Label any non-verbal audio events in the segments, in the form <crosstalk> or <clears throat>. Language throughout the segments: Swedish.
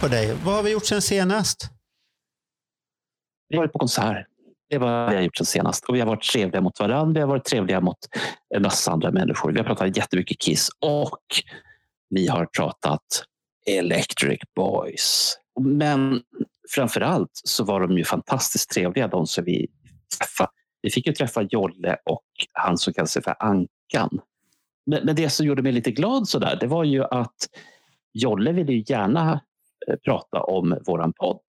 På dig. Vad har vi gjort sen senast? Vi har varit på konsert. Det var vad vi har gjort sen senast. Och vi har varit trevliga mot varandra. Vi har varit trevliga mot en massa andra människor. Vi har pratat jättemycket Kiss och vi har pratat Electric Boys. Men framför allt så var de ju fantastiskt trevliga de som vi träffade. Vi fick ju träffa Jolle och han som kallar sig för Ankan. Men, men det som gjorde mig lite glad så där, det var ju att Jolle ville ju gärna Eh, prata om våran podd.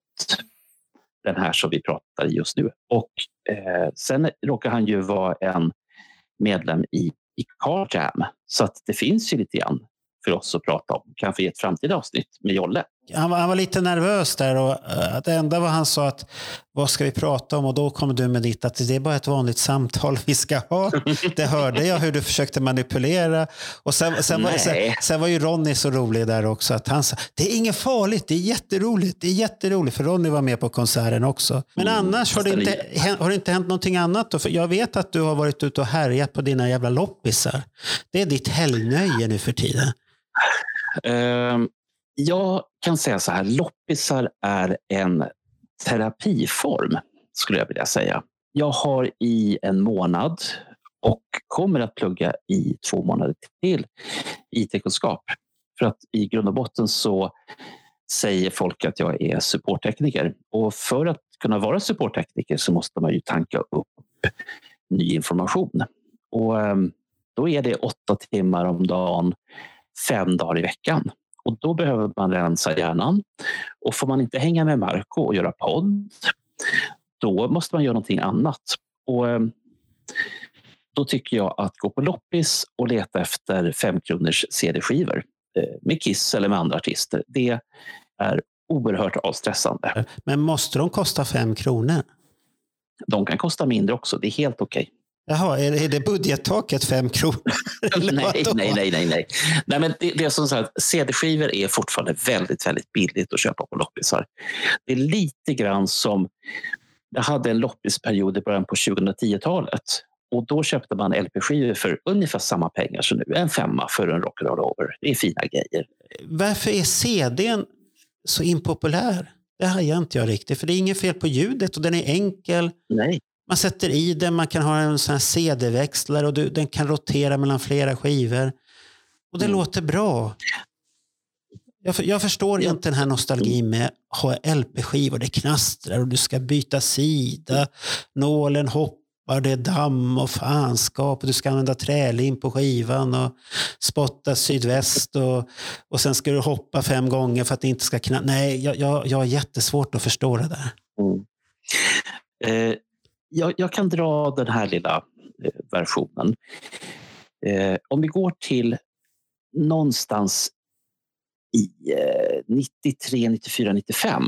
Den här som vi pratar i just nu. Och eh, sen råkar han ju vara en medlem i, i Car Jam. Så att det finns ju lite grann för oss att prata om. Kanske i ett framtida avsnitt med Jolle. Han var, han var lite nervös där och eh, det enda var han sa att vad ska vi prata om och då kom du med ditt att det är bara ett vanligt samtal <laughs> vi ska ha. Det hörde jag hur du försökte manipulera. Och sen, sen, var, sen, sen var ju Ronny så rolig där också att han sa det är inget farligt, det är jätteroligt, det är jätteroligt för Ronny var med på konserten också. Men Mm, annars har det, inte, har det inte hänt någonting annat då? För jag vet att du har varit ute och härjat på dina jävla loppisar. Det är ditt helgnöje nu för tiden. Ehm, jag kan säga så här, loppisar är en terapiform skulle jag vilja säga. Jag har i en månad och kommer att plugga i två månader till IT-kunskap. För att i grund och botten så säger folk att jag är supporttekniker. Och för att kunna vara supporttekniker så måste man ju tanka upp ny information. Och ehm, då är det åtta timmar om dagen, fem dagar i veckan. Och då behöver man rensa hjärnan. Och får man inte hänga med Marco och göra podd, då måste man göra någonting annat. Och ehm, då tycker jag att gå på loppis och leta efter femkronors CD-skivor eh, med Kiss eller med andra artister, det är oerhört avstressande. Men måste de kosta fem kronor? De kan kosta mindre också, det är helt okej. Jaha, är det, budgettaket fem kronor? <laughs> Nej, nej, nej, nej, nej. nej men det, det är som här, CD-skivor är fortfarande väldigt, väldigt billigt att köpa på loppisar. Det är lite grann som, jag hade en loppisperiod i början på 2010-talet och då köpte man LP-skivor för ungefär samma pengar som nu. En femma för en rock'n'roll over. Det är fina grejer. Varför är CDn så impopulär? Det hajar inte jag riktigt. För det är inget fel på ljudet och den är enkel. Nej, Man sätter i den, man kan ha en sån här CD-växlare och du, den kan rotera mellan flera skivor. Och det Mm. låter bra. Jag, för- jag förstår Ja. inte den här nostalgin med ha LP-skivor. Det knastrar och du ska byta sida. Nålen hoppar, det är damm och fanskap. Och du ska använda trälim på skivan och spotta sydväst. Och, och sen ska du hoppa fem gånger för att det inte ska knastra. Nej, jag, jag, jag har jättesvårt att förstå det där. Mm. Eh, jag, jag kan dra den här lilla eh, versionen. Eh, om vi går till någonstans i eh, 93, 94, 95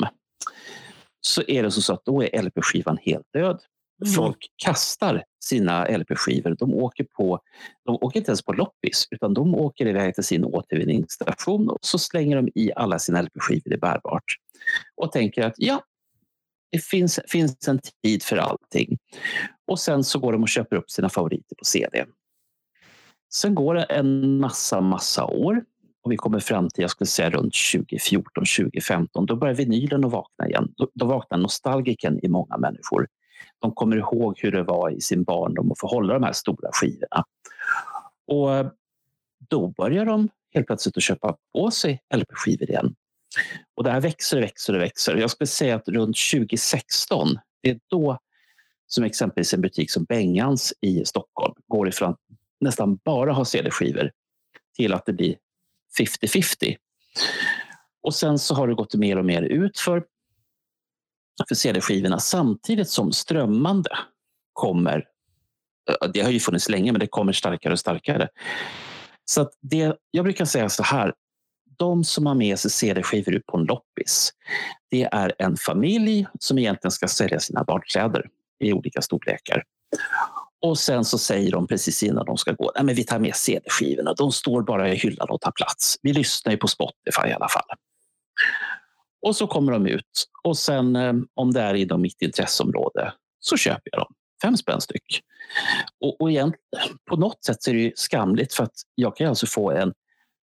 så är det så att då är LP-skivan helt död. Mm. Folk kastar sina LP-skivor. De åker, på, de åker inte ens på loppis utan de åker iväg till sin återvinningsstation och så slänger de i alla sina LP-skivor i bärbart och tänker att ja, det finns, finns en tid för allting. Och sen så går de och köper upp sina favoriter på CD. Sen går det en massa, massa år och vi kommer fram till, jag skulle säga runt 2014, 2015. Då börjar vinylen att vakna igen. Då, då vaknar nostalgiken i många människor. De kommer ihåg hur det var i sin barndom att få hålla de här stora skivorna. Och då börjar de helt plötsligt att köpa på sig LP-skivor igen. Och det här växer och växer och växer. Jag skulle säga att runt 2016, det är då som exempelvis en butik som Bengans i Stockholm går ifrån att nästan bara ha CD-skivor till att det blir 50-50. Och sen så har det gått mer och mer ut för, för CD-skivorna samtidigt som strömmande kommer. Det har ju funnits länge men det kommer starkare och starkare. Så att det, jag brukar säga så här de som har med sig CD-skivor ut på en loppis, det är en familj som egentligen ska sälja sina barnkläder i olika storlekar. Och sen så säger de precis innan de ska gå, nej men vi tar med CD-skivorna, de står bara i hyllan och tar plats. Vi lyssnar ju på Spotify i alla fall. Och så kommer de ut och sen eh, om det är inom mitt intresseområde så köper jag dem. Fem spänn styck. Och, och igen, på något sätt så är det ju skamligt för att jag kan alltså få en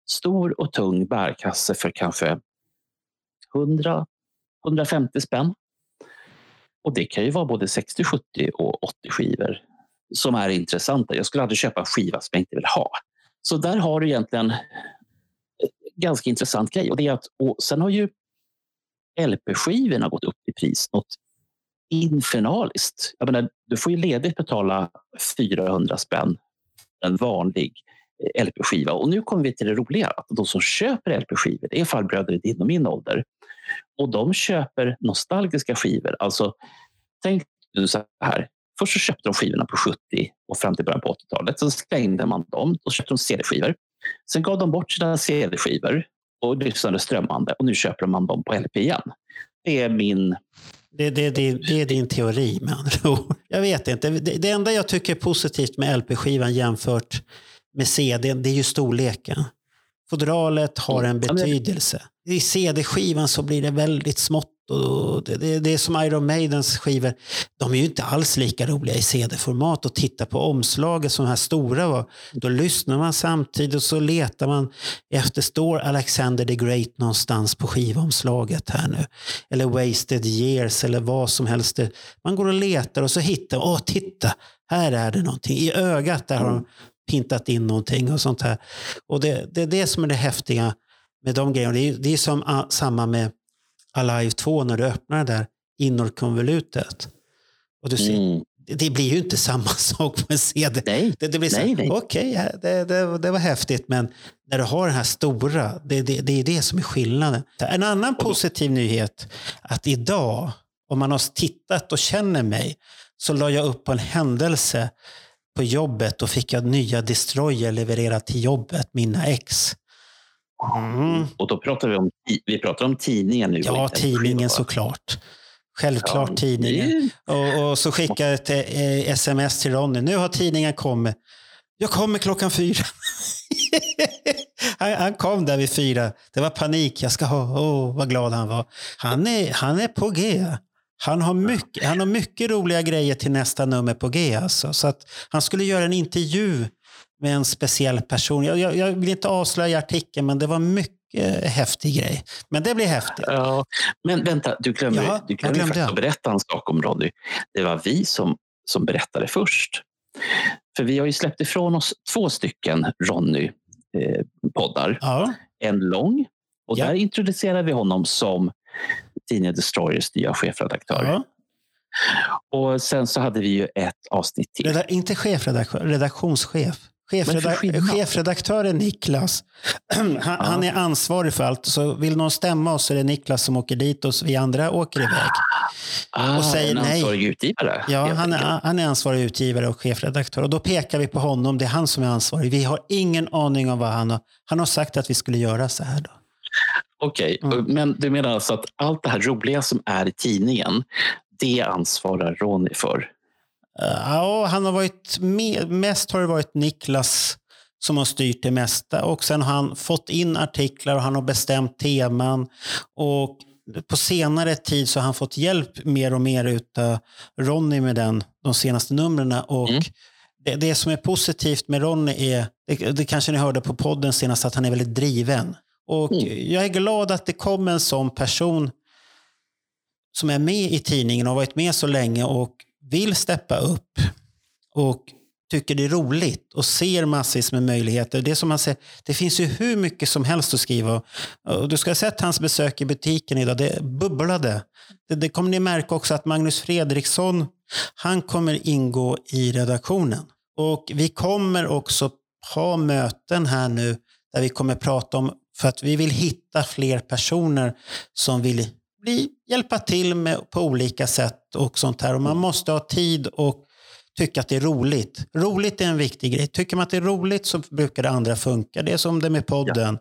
stor och tung bärkasse för kanske 100, 150 spänn. Och det kan ju vara både 60, 70 och 80 skivor som är intressanta. Jag skulle aldrig köpa en skiva som jag inte vill ha. Så där har du egentligen en ganska intressant grej. Och det är att, och sen har ju LP-skivorna gått upp i pris något infernaliskt. Jag menar, du får ju ledigt betala 400 spänn en vanlig LP-skiva. Och nu kommer vi till det roliga. Att de som köper LP-skivor är farbröder i din och min ålder. Och de köper nostalgiska skivor. Alltså, tänk nu så här. Först så köpte de skivorna på 70 och fram till början på 80-talet. Sen slängde man dem. och köpte de CD-skivor. Sen gav de bort sina CD-skivor och lyssnade strömmande och nu köper man dem på LP igen. Det är min... Det, det, det, det är din teori med andra ord. Jag vet inte. Det, det enda jag tycker är positivt med LP-skivan jämfört med CD, det är ju storleken. Fodralet har en betydelse. I CD-skivan så blir det väldigt smått och det, det, det är som Iron Maidens skivor. De är ju inte alls lika roliga i CD-format. Och titta på omslaget som de här stora var. Då lyssnar man samtidigt och så letar man efter, står Alexander the Great någonstans på skivomslaget här nu? Eller Wasted Years eller vad som helst. Man går och letar och så hittar man, åh titta, här är det någonting. I ögat där har de pintat in någonting och sånt här. Och det, det är det som är det häftiga med de grejerna. Det är, det är som, ah, samma med Alive 2 när du öppnar det där innerkonvolutet. Och du ser, Mm. det, det blir ju inte samma <laughs> sak med CD. Nej, Det, det blir så, Nej, nej. okej, ja, det, det, det var häftigt, men när du har den här stora, det, det, det är det som är skillnaden. En annan positiv nyhet, att idag, om man har tittat och känner mig, så la jag upp på en händelse på jobbet och fick jag nya destroyer levererat till jobbet, mina ex. Mm. Och då pratar vi om, vi pratar om tidningen nu. Ja, tidningen såklart. Självklart Ja, tidningen. Och, och så skickar jag ett eh, sms till Ronny. Nu har tidningen kommit. Jag kommer klockan fyra. <laughs> han, han kom där vid fyra. Det var panik. Jag ska ha. Åh, vad glad han var. Han är, han är på G. Han har, mycket, han har mycket roliga grejer till nästa nummer på G. Alltså. Så att han skulle göra en intervju med en speciell person. Jag, jag, jag vill inte avslöja artikeln, men det var mycket häftig grej. Men det blir häftigt. Ja, men vänta, du glömmer, Ja, du glömde jag. att berätta en sak om Ronny. Det var vi som, som berättade först. För vi har ju släppt ifrån oss två stycken Ronny-poddar. Ja, en lång och Ja. där introducerar vi honom som tidningen Destroyers nya chefredaktör. ja. Och sen så hade vi ju ett avsnitt till. Reda, inte chefredaktör, redaktionschef. Vad är det för Chefreda, skillnad? chefredaktören Niklas, <clears throat> han, han är ansvarig för allt. Så vill någon stämma oss så är det Niklas som åker dit och vi andra åker iväg. Ah, och säger nej. ansvarig utgivare. Ja, han är, han är ansvarig utgivare och chefredaktör. Och då pekar vi på honom. Det är han som är ansvarig. Vi har ingen aning om vad han har... Han har sagt att vi skulle göra så här. Då. Okej, Mm. men du menar alltså att allt det här roliga som är i tidningen, det ansvarar Ronny för? Ja, han har varit med, mest har det varit Niklas som har styrt det mesta och sen har han fått in artiklar och han har bestämt teman och på senare tid så har han fått hjälp mer och mer utav Ronny med den de senaste numren och Mm. det, det som är positivt med Ronny är, det, det kanske ni hörde på podden senast, att han är väldigt driven. Och Mm. jag är glad att det kom en sån person som är med i tidningen och har varit med så länge och vill steppa upp och tycker det är roligt och ser massvis med möjligheter. Det, som man säger, det finns ju hur mycket som helst att skriva. Och du ska ha sett hans besök i butiken idag. Det bubblade. Det, det kommer ni märka också att Magnus Fredriksson, han kommer ingå i redaktionen. Och vi kommer också ha möten här nu där vi kommer prata om, för att vi vill hitta fler personer som vill bli, hjälpa till med, på olika sätt och sånt här. Och man måste ha tid och tycka att det är roligt. Roligt är en viktig grej. Tycker man att det är roligt så brukar det andra funka. Det är som det med podden.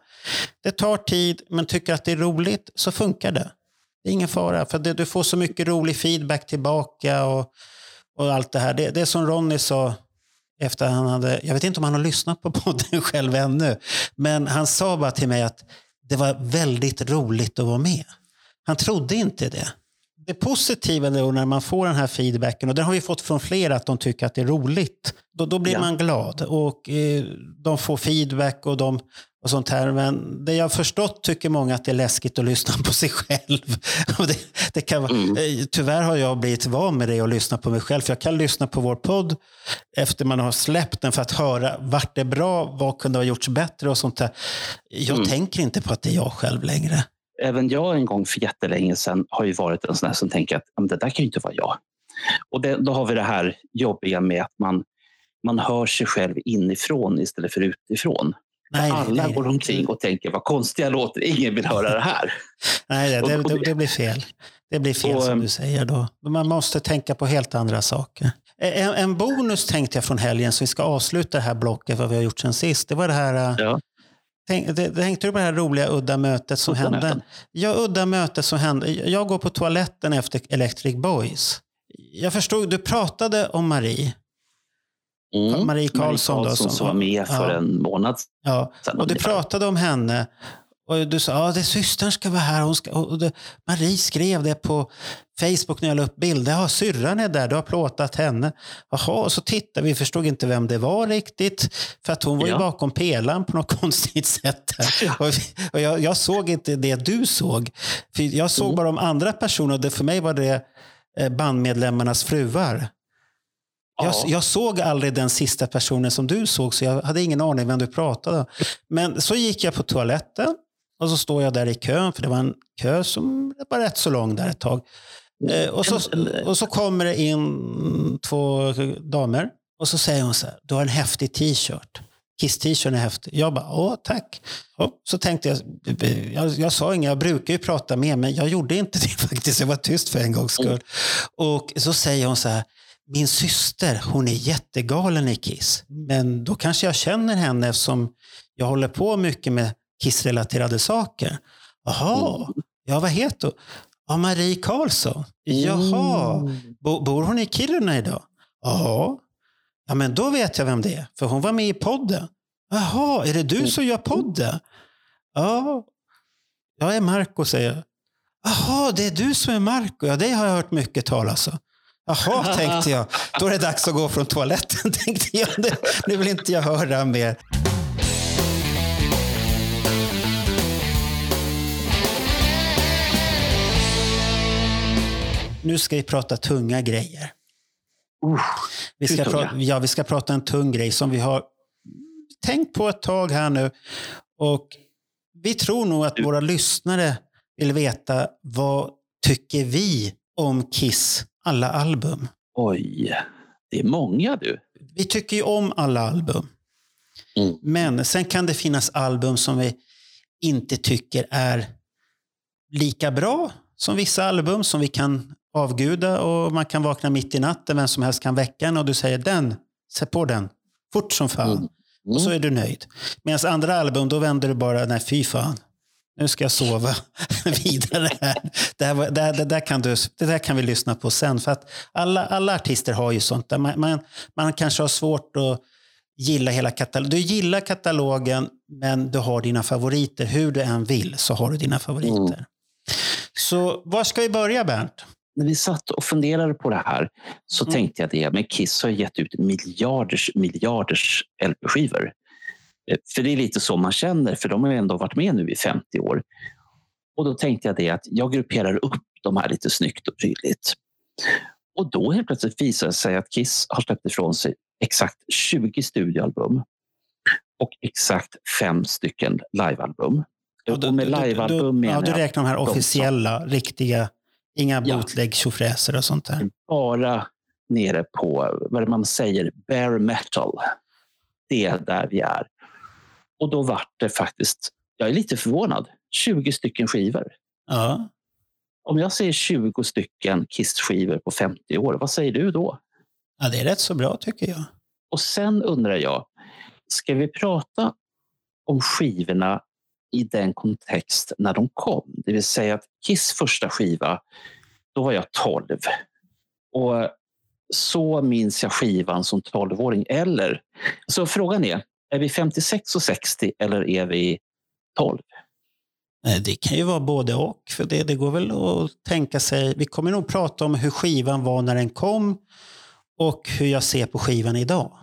Det tar tid, men tycker att det är roligt så funkar det. Det är ingen fara, för det, du får så mycket rolig feedback tillbaka och, och allt det här. Det, det är som Ronny sa efter han hade, jag vet inte om han har lyssnat på podden <laughs> själv ännu, men han sa bara till mig att det var väldigt roligt att vara med. Han trodde inte det. Det positiva då när man får den här feedbacken, och det har vi fått från flera, att de tycker att det är roligt. Då, då blir Ja. man glad och eh, de får feedback och, de, och sånt här. Men det jag har förstått tycker många att det är läskigt att lyssna på sig själv. <laughs> Och det, det kan, Mm. eh, Tyvärr har jag blivit van med det att lyssna på mig själv. För jag kan lyssna på vår podd efter man har släppt den för att höra vart det är bra, vad kunde ha gjorts bättre och sånt där. Jag Mm. tänker inte på att det är jag själv längre. Även jag en gång för jättelänge sedan har ju varit en sån här som tänker att "Ja, men det där kan ju inte vara jag. Och det, då har vi det här jobbiga med att man, man hör sig själv inifrån istället för utifrån. Nej, Alla nej, går omkring och tänker vad konstigt jag låter, ingen vill höra det här. nej det, det, det, blir fel. Det blir fel Och, som ehm, du säger då. Man måste tänka på helt andra saker. En, en bonus tänkte jag från helgen, så vi ska avsluta det här blocket, vad vi har gjort sen sist. Det var det här... äh, Ja. Tänk, tänkte du på det här roliga udda mötet som Udda hände? möten. Ja, udda mötet som hände. Jag går på toaletten efter Electric Boys. Jag förstod, du pratade om Marie. Mm. Marie Karlsson då, som, var med för ja. en månad Ja, sedan. och du pratade om henne. Och du sa att ja, systern ska vara här. Hon ska, och det, Marie skrev det på Facebook när jag la upp bilder. Ja, syrran är där. Du har plåtat henne. Jaha, och så tittade vi. förstod inte vem det var riktigt. För att hon var ju Ja. bakom pelaren på något <laughs> konstigt sätt. Ja. Och, och jag, jag såg inte det du såg. För jag såg Mm. bara de andra personerna. Och det, för mig var det eh, bandmedlemmarnas fruar. Jag, Ja. jag såg aldrig den sista personen som du såg, så jag hade ingen aning vem du pratade. Men så gick jag på toaletten och så står jag där i kön, för det var en kö som var rätt så lång där ett tag. Eh, och, så, och så kommer det in två damer och så säger hon så här, du har en häftig t-shirt. Kiss-t-shirten är häftig. Jag bara, åh tack. Och så tänkte jag, jag, jag sa inget, jag brukar ju prata med, men jag gjorde inte det <laughs> faktiskt. Jag var tyst för en gångs skull. Och så säger hon så här, min syster, hon är jättegalen i Kiss. Men då kanske jag känner henne eftersom jag håller på mycket med Kiss-relaterade saker. Jaha, ja vad heter hon? Ja, Marie Karlsson. Jaha, Mm. Bo, bor hon i Kiruna idag? Ja. Ja, men då vet jag vem det är, för hon var med i podden. Jaha, är det du som gör podden? Ja, jag är Marco, säger jag. Jaha, det är du som är Marco. Ja, det har jag hört mycket talas om. Jaha, <laughs> tänkte jag. Då är det dags att gå från toaletten, <laughs> tänkte jag. Nu- vill inte jag höra mer. Nu ska vi prata tunga grejer. Uh, Vi ska, tunga? ja, vi ska prata en tung grej som vi har tänkt på ett tag här nu. Och vi tror nog att våra lyssnare vill veta vad tycker vi om Kiss alla album. oj, det är många du. Vi tycker ju om alla album. Mm. Men sen kan det finnas album som vi inte tycker är lika bra som vissa album som vi kan avguda och man kan vakna mitt i natten, vem som helst kan väcka en och du säger den, sätt på den, fort som fan. Mm. Och så är du nöjd. Medan andra album, då vänder du bara, nej fy fan. Nu ska jag sova <laughs> vidare här. Det, här det, här- det, där kan du, det där kan vi lyssna på sen. För att alla, alla artister har ju sånt. Där man, man, man kanske har svårt att gilla hela katalogen. Du gillar katalogen, men du har dina favoriter. Hur du än vill så har du dina favoriter. Mm. Så var ska vi börja Bernt? När vi satt och funderade på det här så Mm. tänkte jag det, men Kiss har gett ut miljarders, miljarders LP-skivor. Eh, För det är lite så man känner, för de har ju ändå varit med nu i 50 år. Och då tänkte jag det att jag grupperar upp de här lite snyggt och prydligt. Och då helt plötsligt visade det sig att Kiss har släppt ifrån sig exakt 20 studioalbum och exakt fem stycken livealbum. Och med livealbum menar ja, du jag räknar de här de som- officiella, riktiga, inga Ja. bootleg tjofräser och sånt där. bara nere på vad man säger, bare metal. Det är där vi är. Och då vart det faktiskt, jag är lite förvånad, 20 stycken skivor. Ja, det är rätt så bra tycker jag. Och sen undrar jag, ska vi prata om skivorna i den kontext när de kom? Det vill säga att Kiss första skiva, då var jag 12. Och så minns jag skivan som 12-åring. Eller, så frågan är, är vi 56 och 60 eller är vi 12? Det kan ju vara både och. För det, det går väl att tänka sig. Vi kommer nog prata om hur skivan var när den kom och hur jag ser på skivan idag.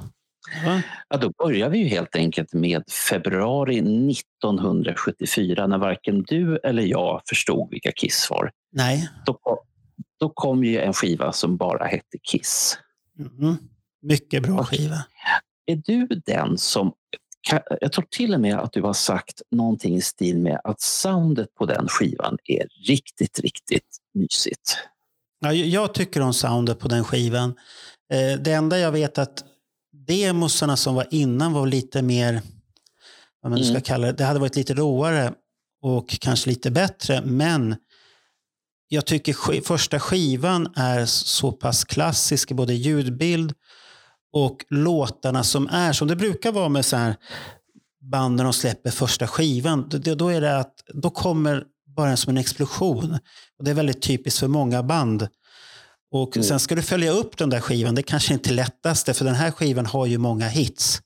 Ja. ja, då börjar vi ju helt enkelt med februari 1974 när varken du eller jag förstod vilka Kiss var. Nej. Då, då kom ju en skiva som bara hette Kiss. Mm. Mycket bra skiva. Är du den som jag tror till och med att du har sagt någonting i stil med att soundet på den skivan är riktigt, riktigt mysigt. Ja, jag tycker om soundet på den skivan. Eh, det enda jag vet att demosarna som var innan var lite mer, vad man ska mm. kalla det, det hade varit lite råare och kanske lite bättre, men jag tycker första skivan är så pass klassisk i både ljudbild och låtarna som är, som det brukar vara med så här banden de släpper första skivan, då, är det att då kommer bara som en explosion. Och Det är väldigt typiskt för många band. Och mm. Sen ska du följa upp den där skivan, det kanske inte är lättaste, för den här skivan har ju många hits.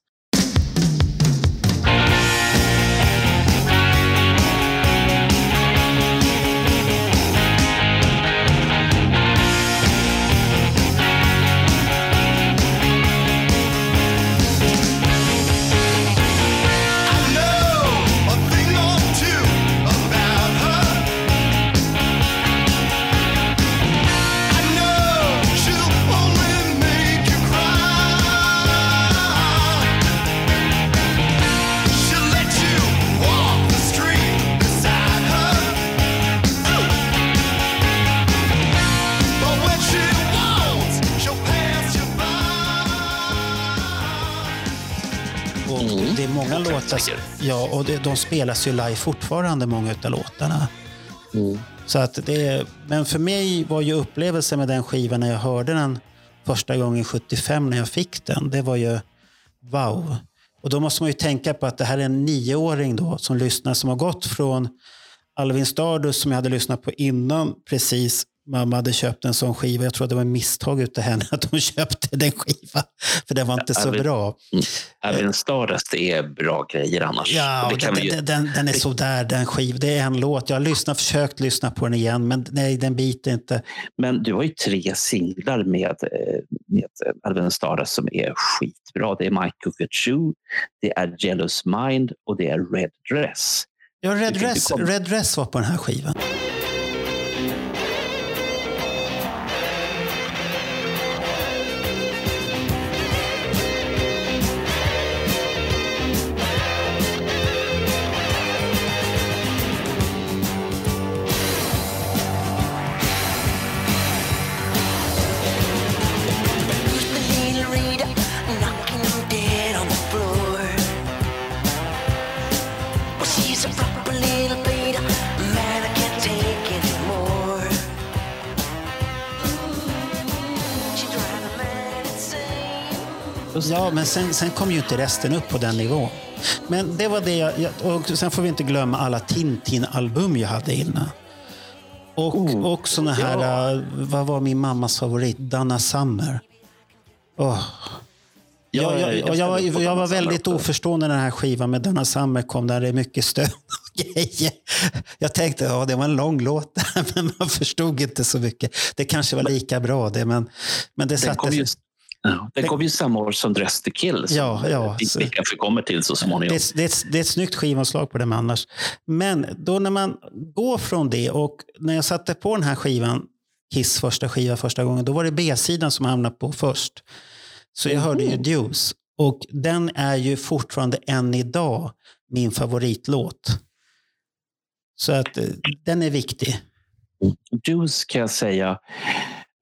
Låtar. Ja, och det, de spelas ju live fortfarande, många av låtarna. Mm. Så att det, men för mig var ju upplevelsen med den skivan när jag hörde den första gången 75 när jag fick den, det var ju wow. Och då måste man ju tänka på att det här är en nioåring då som lyssnar som har gått från Alvin Stardust som jag hade lyssnat på innan precis mamma hade köpt en sån skiva. Jag tror att det var ett misstag utav henne att hon <laughs> köpte den skivan. För den var inte så Alvin, bra. Alvin Stardust är bra grejer annars. Ja, den, ju... den, den, är sådär den skivan. Det är en låt. Jag har lyssnat, försökt lyssna på den igen, men nej, den biter inte. Men du har ju tre singlar med, eh, med Alvin Stardust som är skitbra. Det är My Cookachoo, det är Jealous Mind och det är Red Dress. Ja, Red Dress, Red Dress var på den här skivan. Ja, men sen, sen kom ju inte resten upp på den nivån. Men det var det jag, och sen får vi inte glömma alla Tintin-album jag hade innan. Och, oh, och såna här, ja. Äh, vad var min mammas favorit? Dana Summer. Oh. Ja, jag, jag, jag, jag, jag var väldigt oförstående när den här skivan med Dana Summer kom, där det är mycket stön <laughs> och grejer. Jag tänkte, ja det var en lång låt, <laughs> men man förstod inte så mycket. Det kanske var lika bra det, men, men det satte Ja, det kom ju samma år som Dress to kill som ja, ja, vi, vi kanske kommer till så småningom. Det, det, det är ett snyggt skivomslag på det annars. Men då när man går från det och när jag satte på den här skivan, Kiss första skiva första gången, då var det B-sidan som hamnade på först. Så jag hörde ju Deuce. Och den är ju fortfarande än idag min favoritlåt. Så att eh, den är viktig. Deuce kan jag säga,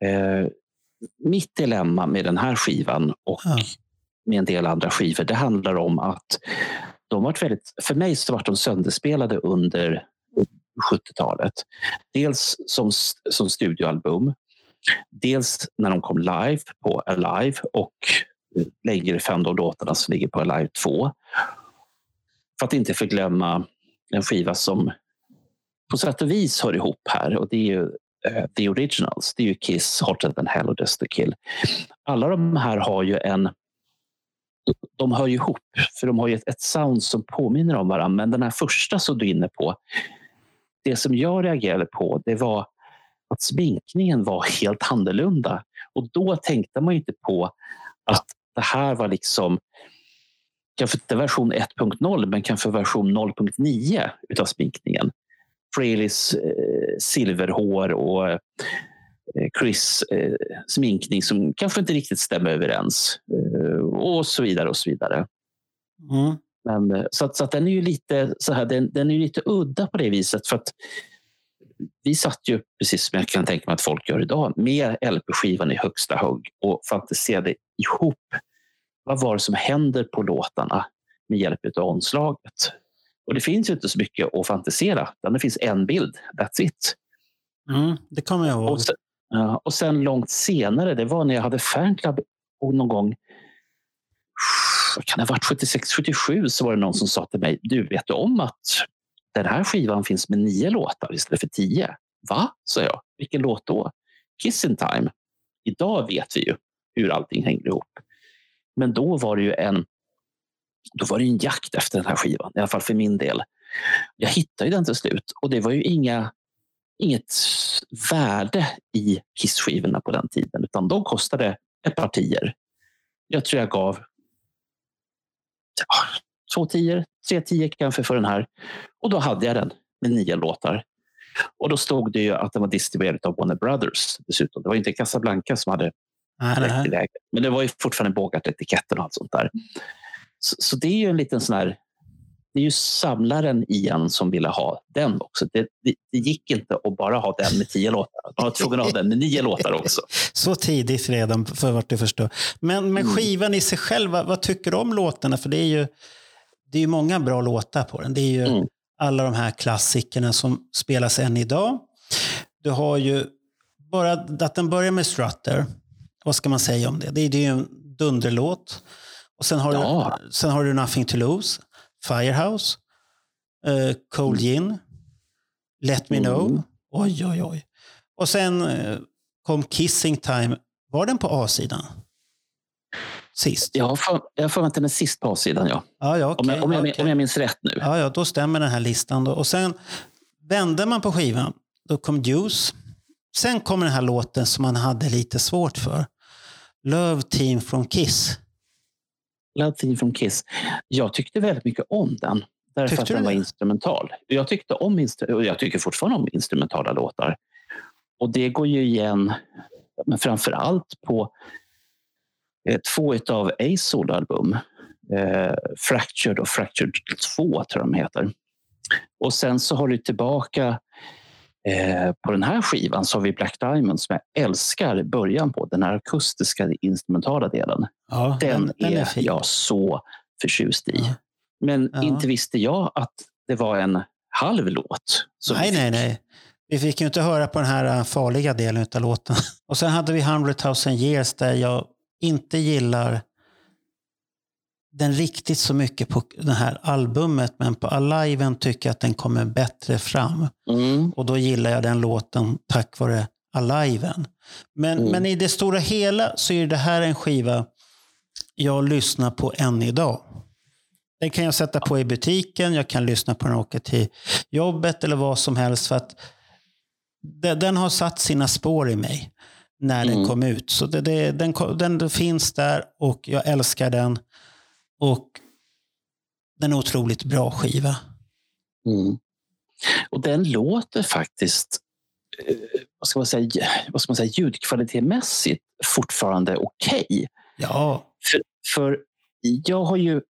eh, mitt dilemma med den här skivan och ja. med en del andra skivor, det handlar om att de varit väldigt, för mig så var de sönderspelade under 70-talet. Dels som, som studioalbum Dels när de kom live på Alive och längre fem då låtarna som ligger på Alive 2. För att inte förglömma en skiva som på sätt och vis hör ihop här och det är ju uh, The Originals. Det är ju Kiss, Hotter than Hell och Just to Kill. Alla de här har ju en de hör ju ihop, för de har ju ett, ett sound som påminner om varandra. Men den här första som du är inne på, det som jag reagerade på det var att sminkningen var helt annorlunda. Och då tänkte man inte på att det här var liksom kanske inte version 1.0 men kanske version 0.9 utav sminkningen. Fraleys eh, silverhår och eh, Chris eh, sminkning som kanske inte riktigt stämmer överens eh, och så vidare och så vidare. Mm. Men, eh, så att, så att den är ju lite så här, den, den är lite udda på det viset för att vi satt ju, precis som jag kan tänka mig att folk gör idag, med LP-skivan i högsta hugg och fantiserade ihop vad var det som händer på låtarna med hjälp av omslaget. Och det finns ju inte så mycket att fantisera, det finns en bild, that's it. Mm, det kommer jag ihåg. Och sen, och sen långt senare, det var när jag hade fanclub någon gång kan det ha varit 76, 77 så var det någon som sa till mig, du vet du om att den här skivan finns med nio låtar istället för tio? Va? sa jag. Vilken låt då? Kiss in time. Idag vet vi ju hur allting hänger ihop. Men då var det ju en, då var det en jakt efter den här skivan, i alla fall för min del. Jag hittade den till slut och det var ju inga, inget värde i Kiss-skivorna på den tiden, utan de kostade ett par tior. Jag tror jag gav ja, två tior, tre tior kanske för den här. Och då hade jag den med nio låtar. Och då stod det ju att den var distribuerad av Warner Brothers dessutom. Det var inte Casablanca som hade Nej, nej. Men det var ju fortfarande bågat etiketten och allt sånt där. Så, så det är ju en liten sån här... Det är ju samlaren igen som ville ha den också. Det, det, det gick inte att bara ha den med tio låtar. Man var tvungen att ha den med nio låtar också. <laughs> Så tidigt redan för vart du förstår. Men, men Mm. skivan i sig själv, vad, vad tycker du om låtarna? För det är ju det är ju många bra låtar på den. Det är ju Mm. alla de här klassikerna som spelas än idag. Du har ju bara att den börjar med Strutter. Vad ska man säga om det? Det är, det är ju en dunderlåt. Och sen har, Ja. du, sen har du Nothing to lose, Firehouse, eh, Cold Gin, Let Me Mm. Know. Oj, oj, oj. Och sen eh, kom Kissing Time. Var den på A-sidan? Sist? Jag har för- mig att den är sist på A-sidan. Ja. Ja, ja, Om, okej. jag, om, jag, okej. om jag minns rätt nu. Ja, ja, då stämmer den här listan. Då. Och sen vände man på skivan. Då kom Juice. Sen kommer den här låten som man hade lite svårt för. Love Team from Kiss. Theme from Kiss. Jag tyckte väldigt mycket om den. Därför Tyckte att den var det? instrumental. Jag tyckte om och jag tycker fortfarande om instrumentala låtar. Och det går ju igen, men framför allt på eh, två av Ace soloalbum. Eh, Fractured och Fractured 2 tror jag de heter. Och sen så har du tillbaka eh, på den här skivan så har vi Black Diamond som jag älskar början på. Den här akustiska instrumentala delen. Ja, Den, är, fin. jag så förtjust i. Ja. Men Ja. inte visste jag att det var en halv låt. Nej, nej, nej. Vi fick ju inte höra på den här äh, farliga delen av låten. <laughs> Och sen hade vi 100 000 years där jag inte gillar den riktigt så mycket på det här albumet. Men på Aliven tycker jag att den kommer bättre fram. Mm. Och då gillar jag den låten tack vare Aliven. Men, Mm. men i det stora hela så är det här en skiva jag lyssnar på än idag. Den kan jag sätta på i butiken, jag kan lyssna på den jag åker till jobbet eller vad som helst. för att den, har satt sina spår i mig när den Mm. kom ut. Så det, det, den, den finns där och jag älskar den. Och den är otroligt bra skiva. Mm. Och den låter faktiskt, eh, vad ska man säga, vad ska man säga ljudkvalitetmässigt fortfarande okej. Ja, För, för jag har ju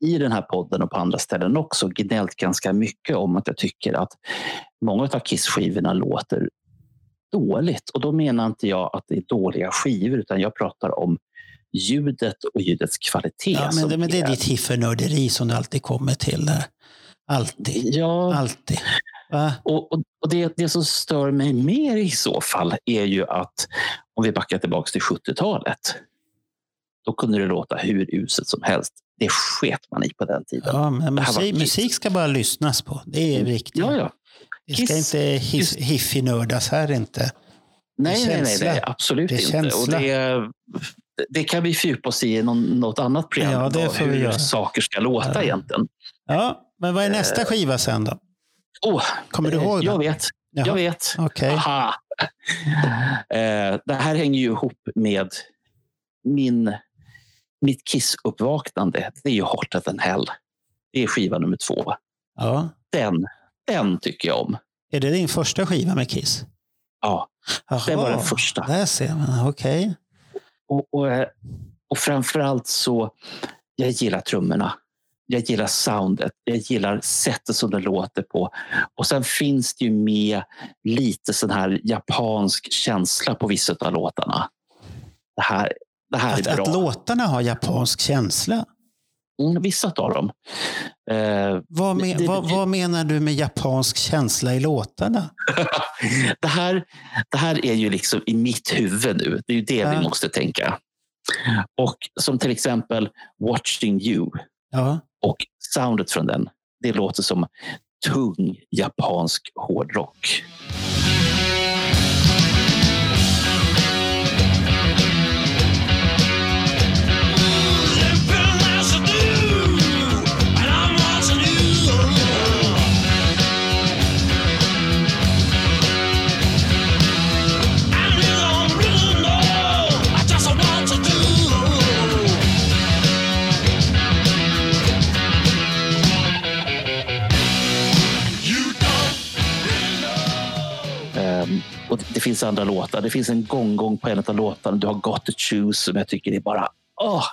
i den här podden och på andra ställen också gnällt ganska mycket om att jag tycker att många av Kiss-skivorna låter dåligt. Och då menar inte jag att det är dåliga skivor utan jag pratar om ljudet och ljudets kvalitet. ja men, det, men det är ditt hiffernörderi som du alltid kommer till där. Alltid. Ja, Alltid. Va? Och, och, och det, det som stör mig mer i så fall är ju att om vi backar tillbaka till 70-talet. Då kunde det låta hur uselt som helst. Det sket man i på den tiden. Ja, men musik, musik ska bara lyssnas på. Det är viktigt. ja, ja. Det ska Kiss- inte his, hiffig-nördas här inte. Nej, nej, nej, nej, absolut Det är inte. känsla. Och det, det kan vi fördjupa oss i i något annat program. Ja, det får vi hur göra. saker ska låta Ja. egentligen. Ja, men vad är nästa skiva sen då? Oh, Kommer du eh, ihåg Jag den? vet. Jaha, Jag vet. Okej. Aha. <laughs> Eh, det här hänger ju ihop med min, mitt Kiss-uppvaknande. Det är ju Hotter than Hell. Det är skiva nummer två. Ja. Den, den tycker jag om. Är det din första skiva med Kiss? Ja, Jaha, det var den första. Där ser man. Okej. Och, och, eh, och framförallt så, jag gillar trummorna. Jag gillar soundet. Jag gillar sättet som det låter på. Och sen finns det ju med lite sån här japansk känsla på vissa av låtarna. Det här, det här Att, är bra. att låtarna har japansk känsla. Mm, vissa av dem. Eh, Vad, men, Det- det- vad, vad menar du med japansk känsla i låtarna? <laughs> det, här, det här är ju liksom i mitt huvud nu. Det är ju det Ja. vi måste tänka. Och som till exempel Watching You Ja. och soundet från den. Det låter som tung japansk hårdrock. Och det, det finns andra låtar. Det finns en gång-gång på en av låtarna. Du har Got to choose som jag tycker är bara... Åh,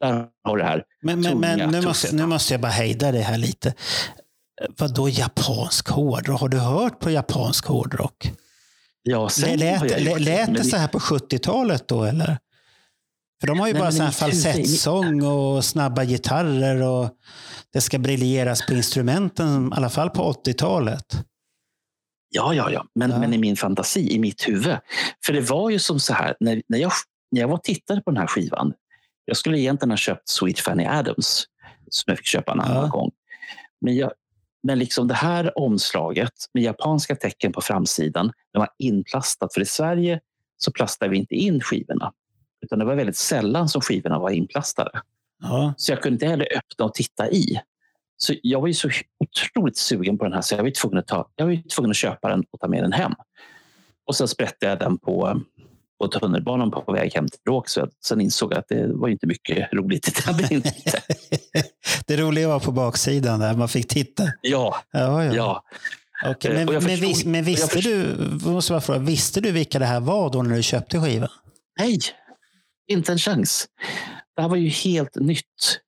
där har du det här. Men, men, men nu, måste, nu måste jag bara hejda det här lite. Vad då japansk hårdrock? Har du hört på japansk hårdrock? Ja, sen har Lät, jag lät, lät det så här på 70-talet då eller? För de har ju Nej, bara men så här falsettsång och snabba gitarrer och det ska briljeras på instrumenten, i alla fall på 80-talet. Ja, ja, ja. Men, Ja. men i min fantasi, i mitt huvud. För det var ju som så här, när, när, jag, när jag var tittade på den här skivan. Jag skulle egentligen ha köpt Sweet Fanny Adams, som jag fick köpa en annan Ja. gång. Men, jag, men liksom det här omslaget med japanska tecken på framsidan, det var inplastat. För i Sverige så plastade vi inte in skivorna. Utan det var väldigt sällan som skivorna var inplastade. Ja. Så jag kunde inte heller öppna och titta i. Så jag var ju så otroligt sugen på den här så jag var ju tvungen att, ta, jag var tvungen att köpa den och ta med den hem. Och sen sprättade jag den på, på tunnelbanan på väg hem till Rågsved. Sen insåg jag att det var inte mycket roligt i den. <laughs> inte. det roliga var på baksidan där man fick titta. Ja, Ja, ja. ja. Okej, Eh, men, jag men, förstod- vis, men jag visste, förstod- du, måste bara fråga, visste du vilka det här var då när du köpte skivan? Nej, inte en chans. Det här var ju helt nytt.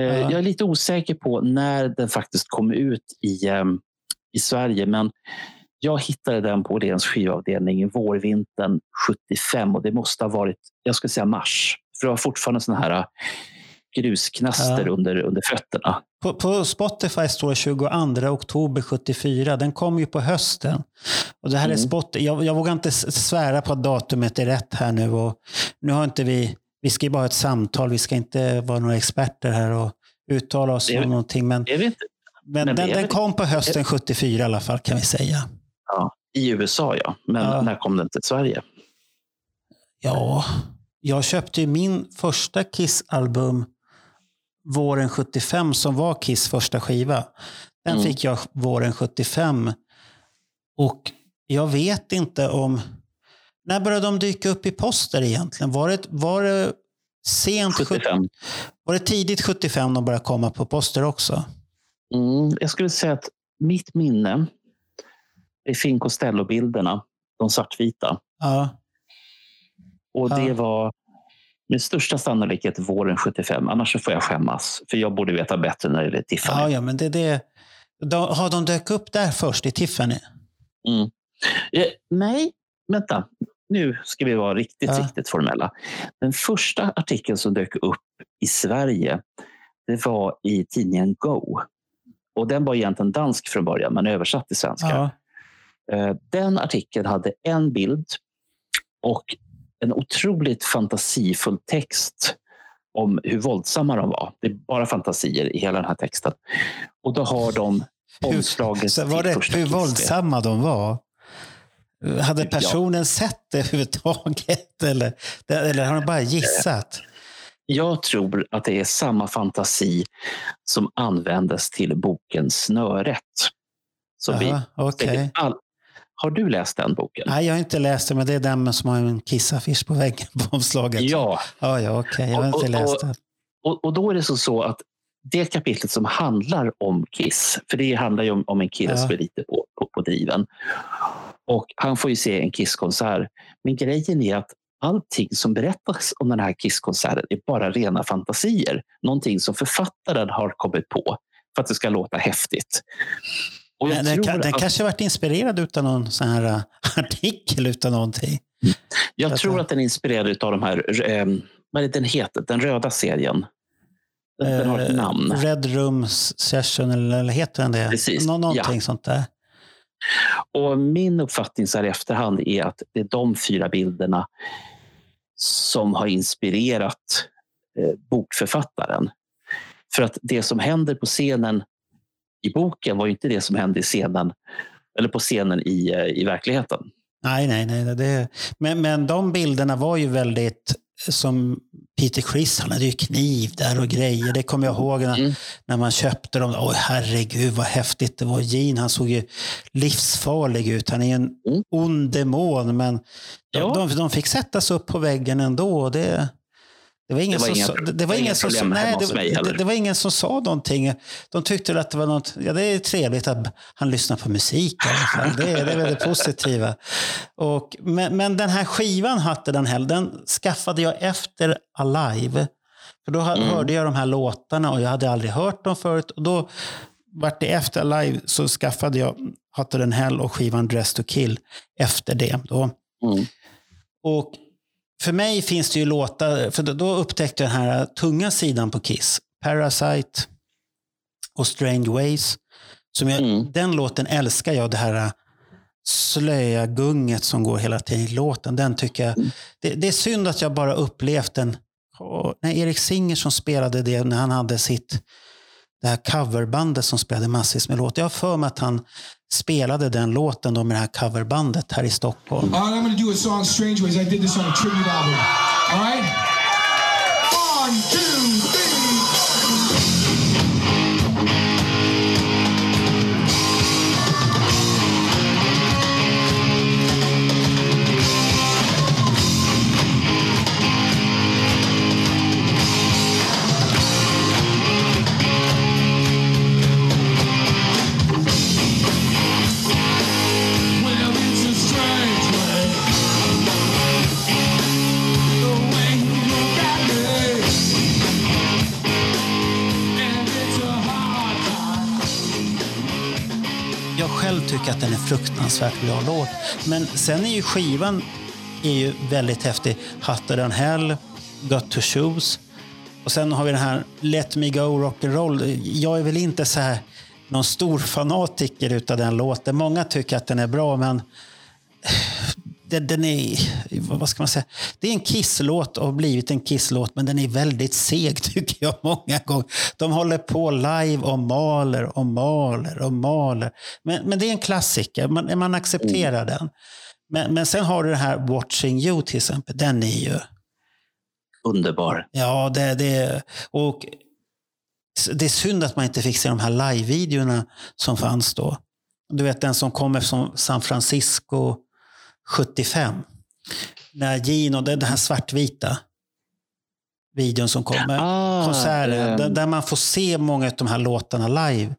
Eh, Ja. Jag är lite osäker på när den faktiskt kom ut i, eh, i Sverige, men jag hittade den på Åhléns skivavdelning i vårvintern 75 och det måste ha varit, jag skulle säga mars. För det var fortfarande såna här eh, grusknaster Ja. under, under fötterna. På, på Spotify står det 22 oktober 74. Den kom ju på hösten. Och det här är Mm. spot, jag, jag vågar inte svära på att datumet är rätt här nu. Och nu har inte vi, vi ska ju bara ha ett samtal. Vi ska inte vara några experter här och uttala oss om någonting. Men, men den, den kom på hösten 74 i alla fall kan vi säga. Ja, I USA, ja. Men Ja. när kom den till Sverige? Ja, jag köpte ju min första Kiss-album våren 75 som var Kiss första skiva. Den Mm. fick jag våren 75. Och jag vet inte om... När började de dyka upp i poster egentligen? Var det, var det sent 70, 75. Var det tidigt 75 de började komma på poster också? Mm, jag skulle säga att mitt minne är Finn Costello-bilderna, de svartvita. Ja, Och Ja. det var med största sannolikhet våren 75. Annars så får jag skämmas. För jag borde veta bättre när det gäller Tiffany. ja, ja men det är det. De, har de dök upp där först i Tiffany? Mm. Eh, nej, vänta. Nu ska vi vara riktigt, Ja. riktigt formella. Den första artikeln som dök upp i Sverige det var i tidningen Go. och den var egentligen dansk från början, men översatt till svenska. Ja. Eh, Den artikeln hade en bild och en otroligt fantasifull text om hur våldsamma de var. Det är bara fantasier i hela den här texten. Och då har de omslaget Så var det hur våldsamma de var? Hade Typ, personen sett det <laughs> överhuvudtaget? Eller, eller har de bara gissat? Jag tror att det är samma fantasi som användes till boken Snöret. Som vi Jaha, okej. säkert all... Har du läst den boken? Nej, jag har inte läst det, men det är den som har en kissaffisch på väggen på omslaget. Ja, ja, ja okej. Jag har Och- inte och- läst det. och, och då är det så, så att det kapitlet som handlar om Kiss, för det handlar ju om, om en kille Ja. som är lite på, på, på driven. Och han får ju se en Kiss-konsert. Men grejen är att allting som berättas om den här Kiss-konserten är bara rena fantasier. Någonting som författaren har kommit på för att det ska låta häftigt. Och jag den, kan, den att- kanske varit inspirerad av någon sån här äh, <laughs> artikel utan någonting. Jag tror att den är inspirerad av de här, eh, vad är den heter, den röda serien. Den, den har ett Eh, namn. Red Room Session, eller, eller heter den det? Precis, Nå, någonting ja. sånt där. Och min uppfattning så här i efterhand är att det är de fyra bilderna som har inspirerat eh, bokförfattaren. För att det som händer på scenen i boken var ju inte det som hände i scenen eller på scenen i, eh, i verkligheten. Nej, nej, nej. Det, men, men de bilderna var ju väldigt som Peter Criss, han hade ju kniv där och grejer. Det kommer jag ihåg när, Mm. när man köpte dem. Oj, herregud vad häftigt det var. Gene, han såg ju livsfarlig ut. Han är en Mm. ond demon, men de, Ja. de, de fick sättas upp på väggen ändå. Det, det var ingen Det var som inga- det, var ingen som problem nej, hemma hos det, mig det, heller. det var ingen som sa någonting. De tyckte att det var något, ja det är trevligt att han lyssnar på musik i alla fall. Det, är- det är väldigt <laughs> positiva. Och, men, men den här skivan hade den här, den skaffade jag efter Alive. För då Mm. hörde jag de här låtarna och jag hade aldrig hört dem förut. Och då vart det efter Alive så skaffade jag Hotter than Hell och skivan Dress to Kill efter det. Då. Mm. Och för mig finns det ju låtar, för då- upptäckte jag den här tunga sidan på Kiss. Parasite och Strange Ways. Som jag, Mm. Den låten älskar jag, det här slöa gunget som går hela tiden i låten. Den tycker jag, Mm. det, det är synd att jag bara upplevt den, Åh, när Erik Singer som spelade det, när han hade sitt det här coverbandet som spelade massvis med låtar. Jag har för mig att han spelade den låten då med det här coverbandet här i Stockholm. All right, I'm gonna do a song Strange Ways. I did this on a tribute album. All right? One, fruktansvärt bra låt. Men sen är ju skivan är ju väldigt häftig. Hotter than hell, Got to shoes. Och sen har vi den här Let me go rock'n'roll. Jag är väl inte så här någon stor fanatiker utav den låten. Många tycker att den är bra, men den, den är, vad ska man säga? Det är en kisslåt och har blivit en kisslåt, men den är väldigt seg <laughs> tycker jag många gånger. De håller på live och maler och maler och maler. Men, men det är en klassiker, man, man accepterar den. Men, men sen har du det här Watching You till exempel. Den är ju... Underbar. Ja, det, det, och det är synd att man inte fick se de här live-videorna som fanns då. Du vet den som kommer från San Francisco 75. När Gino, den här svartvita videon som kommer. Ah, konserten, ehm. där, där man får se många av de här låtarna live.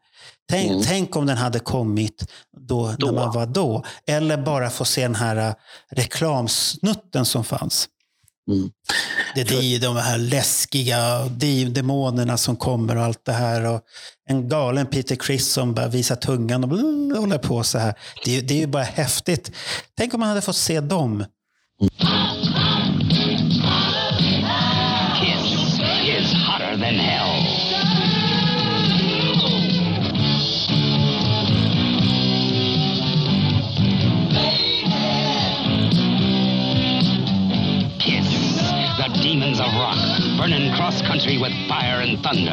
Tänk, Mm. tänk om den hade kommit då, Då. när man var då. Eller bara få se den här äh, reklamsnutten som fanns. Mm. Det, är ju de här läskiga de- demonerna som kommer och allt det här. Och en galen Peter Criss som bara visar tungan och håller på så här. Det, är- det är ju bara häftigt. Tänk om man hade fått se dem. Kiss running cross country with fire and thunder.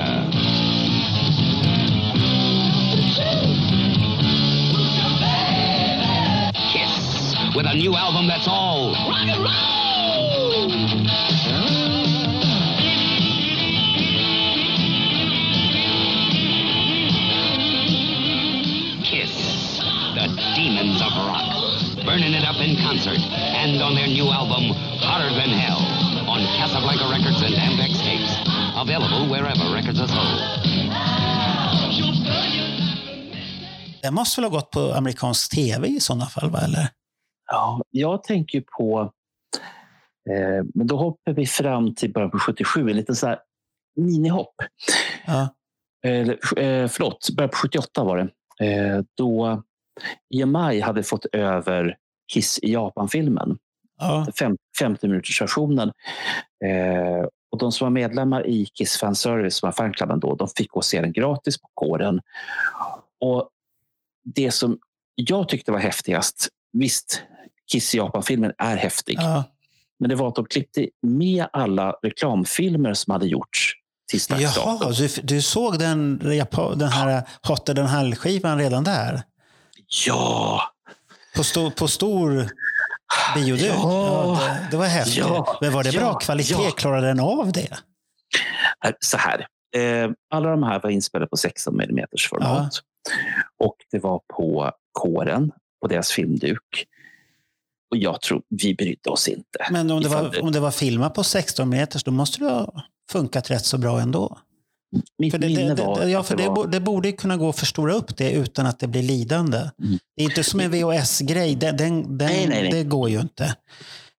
Kiss with a new album that's all rock and roll. Kiss, the demons of rock, burning it up in concert and on their new album, Hotter Than Hell, on Casablanca Records and Ampex tapes. Available wherever records are sold. Den måste väl ha gått på amerikansk tv i sådana fall, va? eller? Ja, jag tänker på... Eh, men då hoppar vi fram till början på 77, en liten så här minihopp. Ja. Eh, eh, förlåt, början på 78 var det. Eh, då EMI hade fått över Kiss i Japan-filmen. Ja. Fem, 50 minuters versionen. Eh, och de som var medlemmar i Kiss Fan Service, som var fanklubben då, de fick gå och se den gratis på kåren. Och det som jag tyckte var häftigast, visst, Kiss i Japan-filmen är häftig, Ja. men det var att de klippte med alla reklamfilmer som hade gjorts till. Jaha, du, du såg den, den här Hotter than Hell-skivan redan där? Ja, På, sto, på stor bioduk? Ja. det, det var häftigt. Ja. Men var det bra Ja. kvalitet? Ja. Klarade den av det? här- så här. Eh, alla de här var inspelade på 16 mm format. Och det var på kåren, på deras filmduk. Och jag tror vi brydde oss inte. Men om det var, om det var filmat på 16 meters, då måste det ha funkat rätt så bra ändå. Mitt För det, minne var det, ja, för det det, var... det borde kunna gå att förstora upp det utan att det blir lidande. Mm. Det är inte som en VHS-grej. Den, den, den, Nej, nej, nej. Det går ju inte.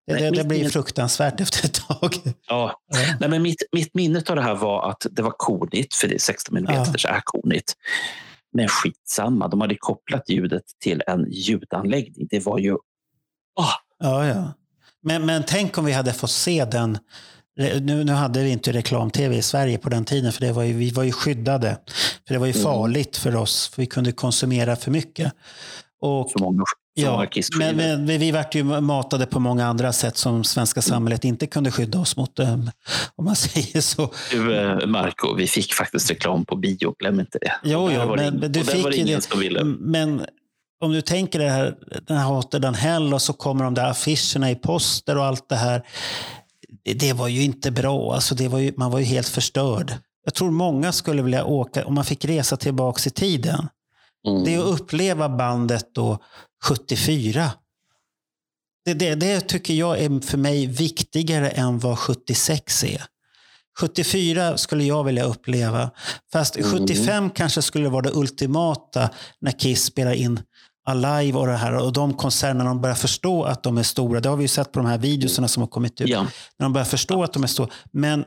Det, det, blir fruktansvärt <laughs> efter ett tag. Ja. Ja. Nej, men mitt, mitt minne av det här var att det var konigt, för det är 16 mm Ja. är konigt. Men skitsamma, de hade kopplat ljudet till en ljudanläggning. Det var ju... Ah, Ja, ja. Men, men tänk om vi hade fått se den. Nu, nu hade vi inte reklam-tv i Sverige på den tiden, för det var ju, vi var ju skyddade. För det var ju Mm. farligt för oss, för vi kunde konsumera för mycket. Och, för många, för ja, men, men vi- vart ju matade på många andra sätt som svenska samhället inte kunde skydda oss mot, eh, om man <laughs> säger så. Du, eh, Marco, vi fick faktiskt reklam på bio, glöm inte det. Jo, jo, var men ing- du var fick ju ingen som ville. Men om du tänker det här, den här Hotter than Hell och så kommer de där affischerna i poster och allt det här. Det, var ju inte bra. Alltså det var ju, man var ju helt förstörd. Jag tror många skulle vilja åka, om man fick resa tillbaka i tiden. Mm. Det är att uppleva bandet då 74. Det, det, det tycker jag är för mig viktigare än vad 76 är. 74 skulle jag vilja uppleva. Fast Mm. 75 kanske skulle vara det ultimata när Kiss spelar in Alive och det här. Och de konserterna, de börjar förstå att de är stora. Det har vi ju sett på de här videorna som har kommit ut. Ja. När de börjar förstå att de är stora. Men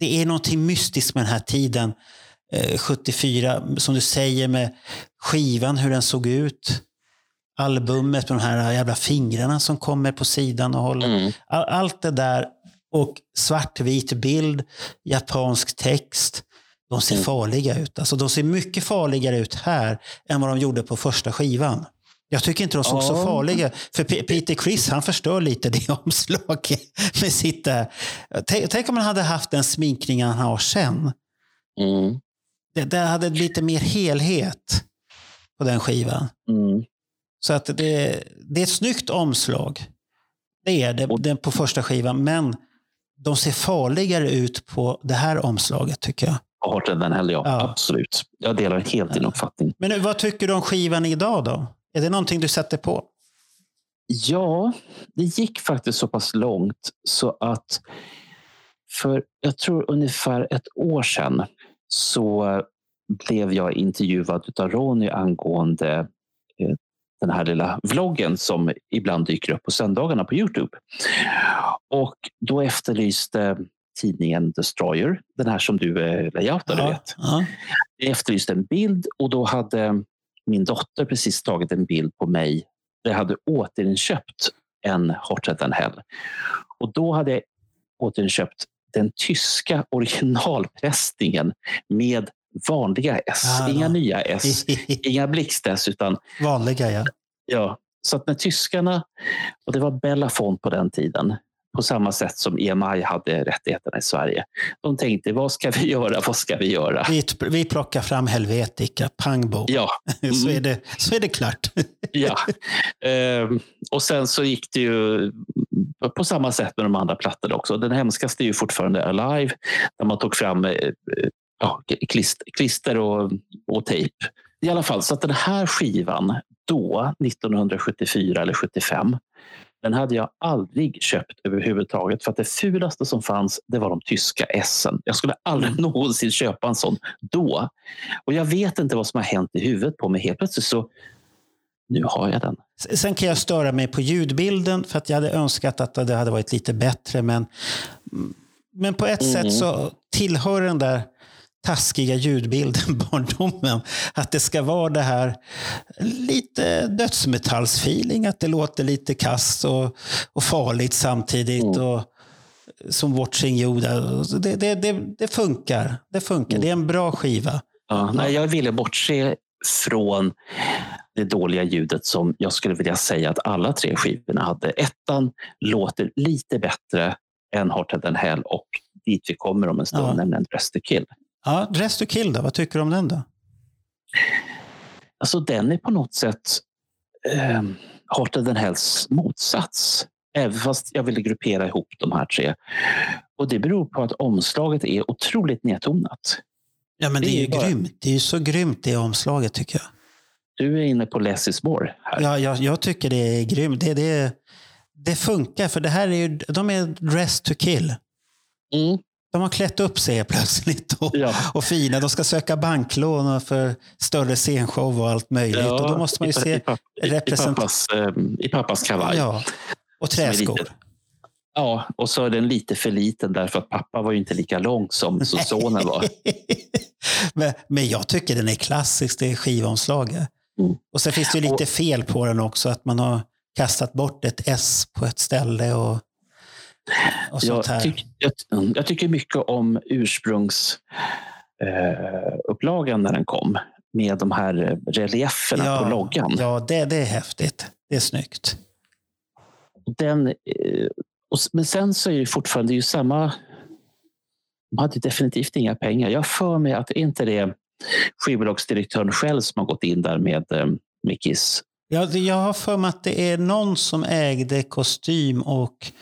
det är någonting mystiskt med den här tiden. Eh, 74, som du säger med skivan, hur den såg ut. Albumet med de här jävla fingrarna som kommer på sidan och håller. Mm. All, allt det där och svartvit bild, japansk text. De ser Mm. farliga ut. Alltså, de ser mycket farligare ut här än vad de gjorde på första skivan. Jag tycker inte de såg så Ja. farliga För P- Peter Criss han förstör lite det <laughs> omslaget med sitt där. Tänk, tänk om man hade haft den sminkningen han har sen. Mm. Det, det hade lite mer helhet på den skivan. Mm. Så att det, det är ett snyggt omslag. Det är det, den på första skivan. Men de ser farligare ut på det här omslaget tycker jag. Hårdare än Hell, ja. Ja. Absolut. Jag delar helt din uppfattning. Men vad tycker du om skivan idag då? Är det någonting du sätter på? Ja, det gick faktiskt så pass långt så att för jag tror ungefär ett år sedan så blev jag intervjuad av Ronny angående eh, den här lilla vloggen som ibland dyker upp på söndagarna på Youtube. Och då efterlyste tidningen Destroyer, den här som du eh, layoutar, du vet. ja. Jag efterlyste en bild och då hade min dotter precis tagit en bild på mig där jag hade återinköpt en Hotter than Hell. Och då hade jag återinköpt den tyska <laughs> originalpressningen med vanliga S. Ah, Inga ja. nya <laughs> S, inga blixt-S. Utan, Vanliga ja. ja. Så att när tyskarna, och det var Bella Font på den tiden, på samma sätt som EMI hade rättigheterna i Sverige. De tänkte, vad ska vi göra? Vad ska vi göra? Vi, vi plockar fram Helvetica, pang bom. Ja, <laughs> Så, mm. är det, så är det klart. <laughs> ja. Ehm, och sen så gick det ju på samma sätt med de andra plattorna också. Den hemskaste är ju fortfarande Alive, där man tog fram eh, ja, klister och, och tejp. I alla fall, så att den här skivan då, 1974 eller 75, den hade jag aldrig köpt överhuvudtaget. För att det fulaste som fanns, det var de tyska S. Jag skulle aldrig någonsin köpa en sån då. Och jag vet inte vad som har hänt i huvudet på mig. Helt plötsligt så, nu har jag den. Sen kan jag störa mig på ljudbilden för att jag hade önskat att det hade varit lite bättre. Men, men på ett Mm. sätt så tillhör den där taskiga ljudbilden <laughs> barndomen. Att det ska vara det här lite dödsmetallsfeeling. Att det låter lite kast och, och farligt samtidigt. Mm. Och, som Watching. Så Det, det, det, det funkar. Det funkar. Det är en bra skiva. Ja, nej, jag ville bortse från det dåliga ljudet som jag skulle vilja säga att alla tre skivorna hade. Ettan låter lite bättre än Hotter than Hell och dit vi kommer om en stund, Ja. nämligen Dress to Kill. Ja, Dress to Kill då? Vad tycker du om den då? Alltså den är på något sätt eh, Hotter than Hells motsats. Även fast jag ville gruppera ihop de här tre. Och det beror på att omslaget är otroligt nedtonat. Ja, men det, Det är ju bara- grymt. Det är ju så grymt det omslaget tycker jag. Du är inne på Less is more här. Ja, jag, jag tycker det är grymt. Det, det, det funkar, för det här är ju, de är dressed to kill. Mm. De har klätt upp sig plötsligt och, Ja. och fina. De ska söka banklån för större scenshow och allt möjligt. och då måste man ju i, se i, papp, i, represent- pappas, eh, I pappas kavaj. ja, och träskor. Ja, och så är den lite för liten därför att pappa var ju inte lika lång som, som sonen var. <laughs> men, men jag tycker den är klassisk, det är skivomslaget. Mm. Och sen finns det ju lite Och- fel på den också. Att man har kastat bort ett S på ett ställe och, Jag, tyck, jag, jag tycker mycket om ursprungsupplagan eh, när den kom med de här eh, relieferna på loggan. Ja, det, det är häftigt. Det är snyggt. Den, eh, och, men sen så är det fortfarande ju samma... De hade definitivt inga pengar. Jag för mig att inte det är skivbolagsdirektören själv som har gått in där med, eh, med Kiss. Ja, jag har för mig att det är någon som ägde kostym och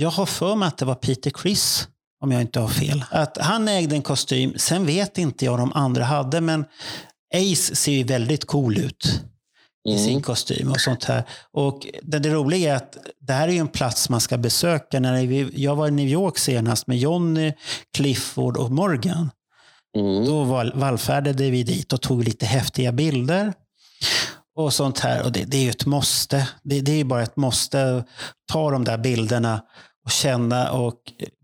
jag har för mig att det var Peter Criss, om jag inte har fel. Att han ägde en kostym. Sen vet inte jag de andra hade, men Ace ser ju väldigt cool ut i sin kostym och sånt här. Och det, det roliga är att det här är ju en plats man ska besöka. När vi, jag var i New York senast med Johnny, Clifford och Morgan. Då val, vallfärdade vi dit och tog lite häftiga bilder. Och sånt här. Och det, det är ju ett måste. Det, det är ju bara ett måste. Ta de där bilderna och känna. Och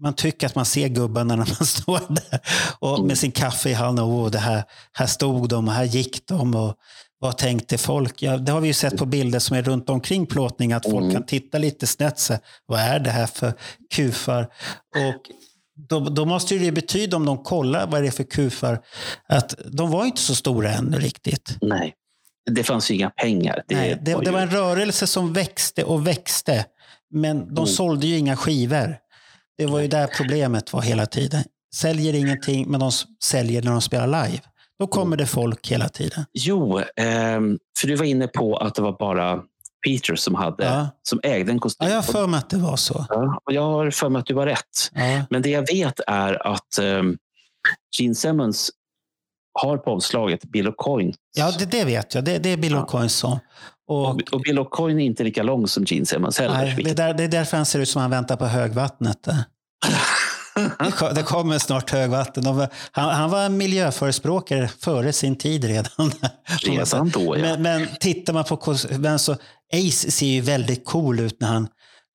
man tycker att man ser gubbarna när man <laughs> står där och med sin kaffe i handen. Och det här, här stod de och här gick de. Och vad tänkte folk? Ja, det har vi ju sett på bilder som är runt omkring plåtning. Att folk kan titta lite snett. Så, vad är det här för kufar? Och då, då måste det betyda, om de kollar vad det är för kufar, att de var inte så stora ännu riktigt. Nej, det fanns ju inga pengar. Det, Nej, det, var det ju- var en rörelse som växte och växte. Men de Mm. sålde ju inga skivor. Det var ju där problemet var hela tiden. Säljer ingenting, men de säljer när de spelar live. Då kommer det folk hela tiden. Jo, ehm, för du var inne på att det var bara Peter som, hade, Ja. som ägde en kostym. Ja, jag har för mig att det var så. Ja, och jag har för mig att du var rätt. Ja. Men det jag vet är att um, Gene Simmons har på omslaget Bill O'Coin. Ja, det, det vet jag. Det, det är Bill Ja. O'Coin som. Och, Och, och Bill O'Coin är inte lika lång som Gene Simmons heller. nej, det, är vilket- där, det är därför han ser ut som han väntar på högvattnet. Det ko- Det kommer snart högvatten. Han, han var miljöförespråkare före sin tid redan. Redan då, ja. men, men tittar man på men så Ace ser ju väldigt cool ut när han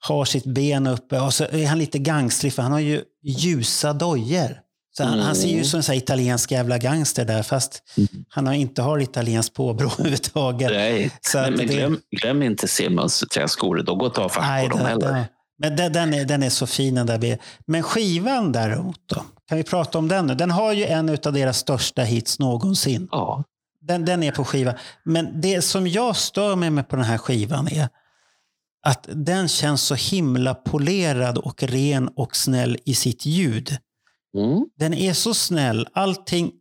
har sitt ben uppe. Och så är han lite gangstrig för han har ju ljusa dojor. Så han, han ser ju ut som en italiensk jävla gangster där fast han har inte har italienskt påbrå <laughs> överhuvudtaget. Nej, men, men det- glöm, glöm inte Simmons träskor. De går inte ha fack på dem heller. det- Men den, den, är, den är så fin den där. Men skivan däremot då? Kan vi prata om den nu? Den har ju en av deras största hits någonsin. Ja, Den, den är på skiva. Men det som jag stör mig med på den här skivan är att den känns så himla polerad och ren och snäll i sitt ljud. Mm. Den är så snäll. Allting,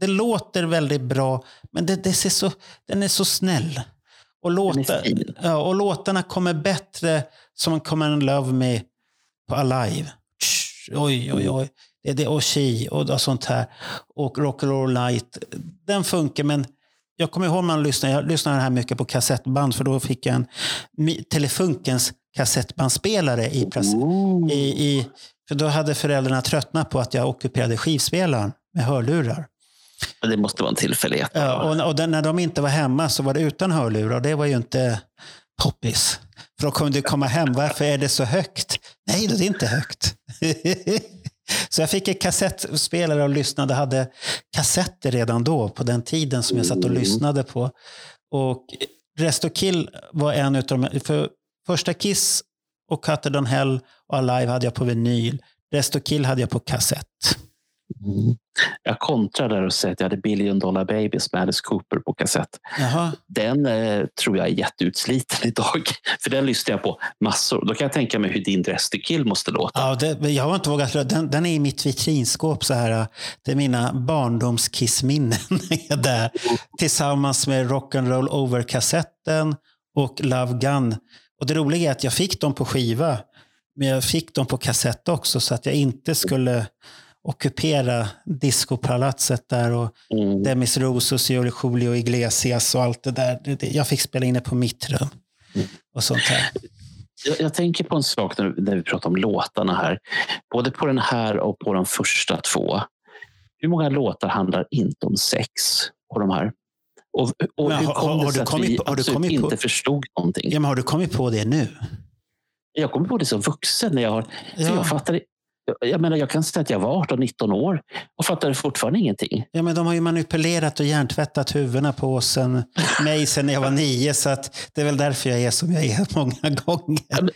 det låter väldigt bra, men det, det ser så, den är så snäll. Och, låta, ja, och låtarna kommer bättre som Come and Love Me på Alive. Tsch, Oj, oj, oj. Det är det och She och och sånt här. Och Rock and Roll Night. Den funkar, men jag kommer ihåg man lyssnade, jag lyssnade här mycket på kassettband för då fick jag en Telefunkens kassettbandspelare i, i, i För då hade föräldrarna tröttnat på att jag ockuperade skivspelaren med hörlurar. Det måste vara en tillfällighet. Ja, och, och den, när de inte var hemma så var det utan hörlurar det var ju inte poppis. För då kommer du komma hem, varför är det så högt? Nej, det är inte högt. <laughs> så jag fick en kassettspelare och lyssnade, hade kassetter redan då, på den tiden som jag satt och Mm. lyssnade på. Och Resto Kill var en utav de, för första Kiss och Cutter Don Hell och Alive hade jag på vinyl. Resto Kill hade jag på kassett. Mm. Jag kontrar där och säger att jag hade Billion Dollar Babies med Alice Cooper på kassett. Jaha. Den eh, tror jag är jätteutsliten idag. <laughs> För den lyssnar jag på massor. Då kan jag tänka mig hur din Restikill måste låta. Ja, det, jag har inte vågat. Den, den är i mitt vitrinskåp. Så här, det är mina barndomskissminnen. <laughs> är där, tillsammans med Rock'n'Roll Over-kassetten och Love Gun. Och det roliga är att jag fick dem på skiva. Men jag fick dem på kassett också så att jag inte skulle ockupera discopalatset där och Mm. Demis Roussos, Julio Iglesias och allt det där. Jag fick spela in det på mitt rum. Och sånt här. Jag, jag tänker på en sak när, när vi pratar om låtarna här. Både på den här och på de första två. Hur många låtar handlar inte om sex på de här? Och, och Men hur kom har det sig att vi på- absolut kommit på- inte förstod någonting? Ja, men har du kommit på det nu? Jag kommer på det som vuxen. När jag, har, Ja. jag, fattade, jag, menar, jag kan säga att jag var 18-19 år och fattade fortfarande ingenting. Ja, men de har ju manipulerat och hjärntvättat huvudena på oss sen, <laughs> mig sen jag var nio. Så att det är väl därför jag är som jag är <laughs> många gånger. men-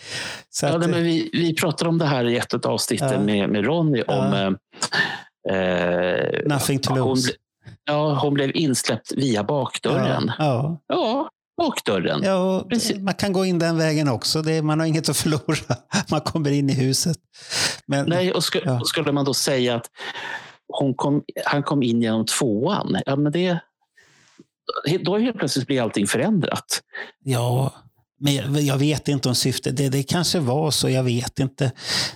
Så Ja, att, nej, men vi, vi pratade om det här i ett av avsnitten Ja. med, med Ronny. Om, eh, eh, Nothing to lose. Ja, hon blev insläppt via bakdörren. Ja, Ja, bakdörren. ja. och Precis. man kan gå in den vägen också. Det, man har inget att förlora. <laughs> Man kommer in i huset. Men, Nej, och sku, Ja. och skulle man då säga att kom, han kom in genom tvåan. Ja, men det, då helt plötsligt blir allting förändrat. Ja, men jag, jag vet inte om syftet. Det, det kanske var så, jag vet inte.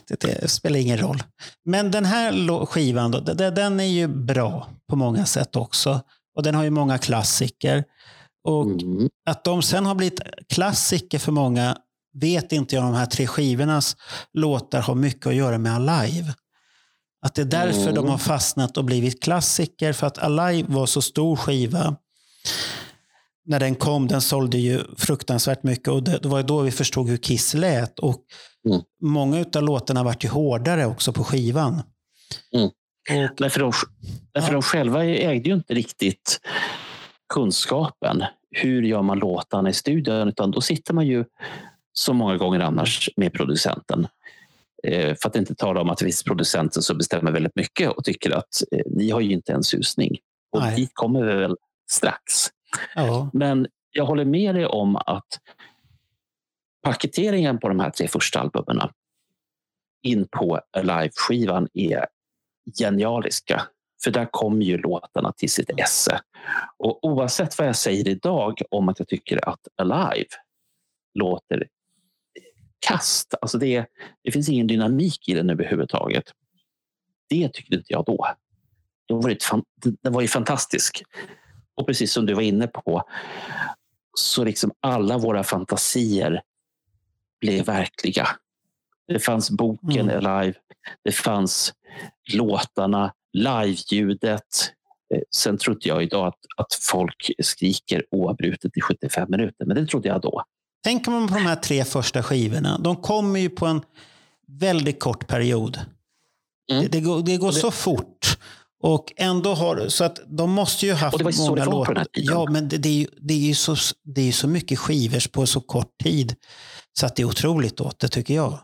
Det, det spelar ingen roll. Men den här skivan, då, den är ju bra på många sätt också. Och den har ju många klassiker. Och Mm. att de sen har blivit klassiker för många vet inte jag. De här tre skivornas låtar har mycket att göra med Alive. Att det är därför Mm. de har fastnat och blivit klassiker. För att Alive var så stor skiva. När den kom, den sålde ju fruktansvärt mycket. Och det, det var då vi förstod hur Kiss lät. Och Mm. Många av låtarna vart ju hårdare också på skivan. Mm. Och, Därför de, därför Ja. de själva ägde ju inte riktigt kunskapen. Hur gör man låtarna i studion? Utan då sitter man ju så många gånger annars med producenten. Eh, för att inte tala om att det finns producenten som bestämmer väldigt mycket och tycker att eh, ni har ju inte en susning. Och Nej. dit kommer vi väl strax ja, Men jag håller med dig om att paketeringen på de här tre första albumen in på Alive-skivan är genialiska. För där kommer ju låtarna till sitt esse. Och oavsett vad jag säger idag om att jag tycker att Alive låter kast, alltså det, det finns ingen dynamik i den överhuvudtaget. Det tyckte inte jag då. då var det, den var ju fantastisk. Och precis som du var inne på, så liksom alla våra fantasier blev verkliga. Det fanns boken Mm. live, det fanns låtarna, live-ljudet. Eh, Sen trodde jag idag att, att folk skriker oavbrutet i 75 minuter, men det trodde jag då. Tänker man på de här tre första skivorna. De kommer ju på en väldigt kort period. Mm. Det, det går, det går det- så fort. Och ändå har, så att de måste ju ha haft Och det var ju så många det var på den låtar. här tiden. Ja, men det, det, är ju, det, är ju så, det är så mycket skivor på så kort tid. Så att det är otroligt åt det tycker jag.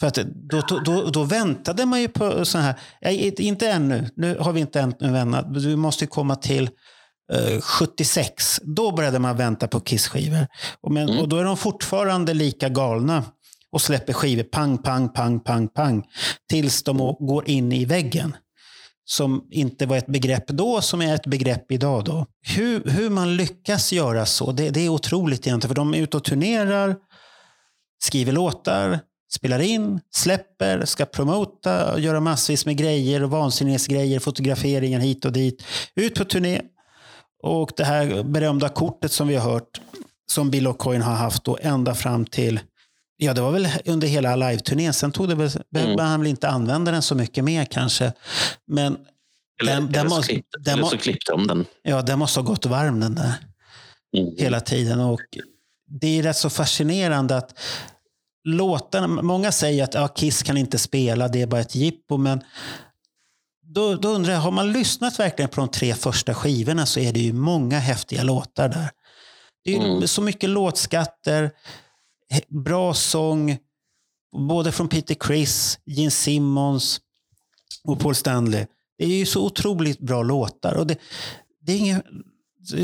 För att då, då, då, då väntade man ju på så här, nej, inte ännu, nu har vi inte ännu väntat, du måste ju komma till eh, 76, då började man vänta på Kiss-skivor. Och, men, Mm. och då är de fortfarande lika galna och släpper skivor pang, pang, pang, pang, pang. Tills de går in i väggen. Som inte var ett begrepp då, som är ett begrepp idag. Då. Hur, hur man lyckas göra så, det, det är otroligt egentligen. För de är ute och turnerar, skriver låtar, spelar in, släpper, ska promota, göra massvis med grejer och vansinnesgrejer, fotograferingar hit och dit. Ut på turné. Och det här berömda kortet som vi har hört, som Bill O'Coin har haft då ända fram till, ja det var väl under hela live-turnén. Sen tog det väl, behövde han väl inte använda den så mycket mer kanske. Men Eller, Den- den eller, så måste- klippte, den eller så klippte de den. ja, den måste ha gått varm den där Mm. hela tiden. Och det är rätt så fascinerande att låtarna, många säger att ja, Kiss kan inte spela, det är bara ett jippo. Men då, då undrar jag, har man lyssnat verkligen på de tre första skivorna så är det ju många häftiga låtar där. Det är Mm. så mycket låtskatter, bra sång, både från Peter Criss, Gene Simmons och Paul Stanley. Det är ju så otroligt bra låtar. Och det, det är inget,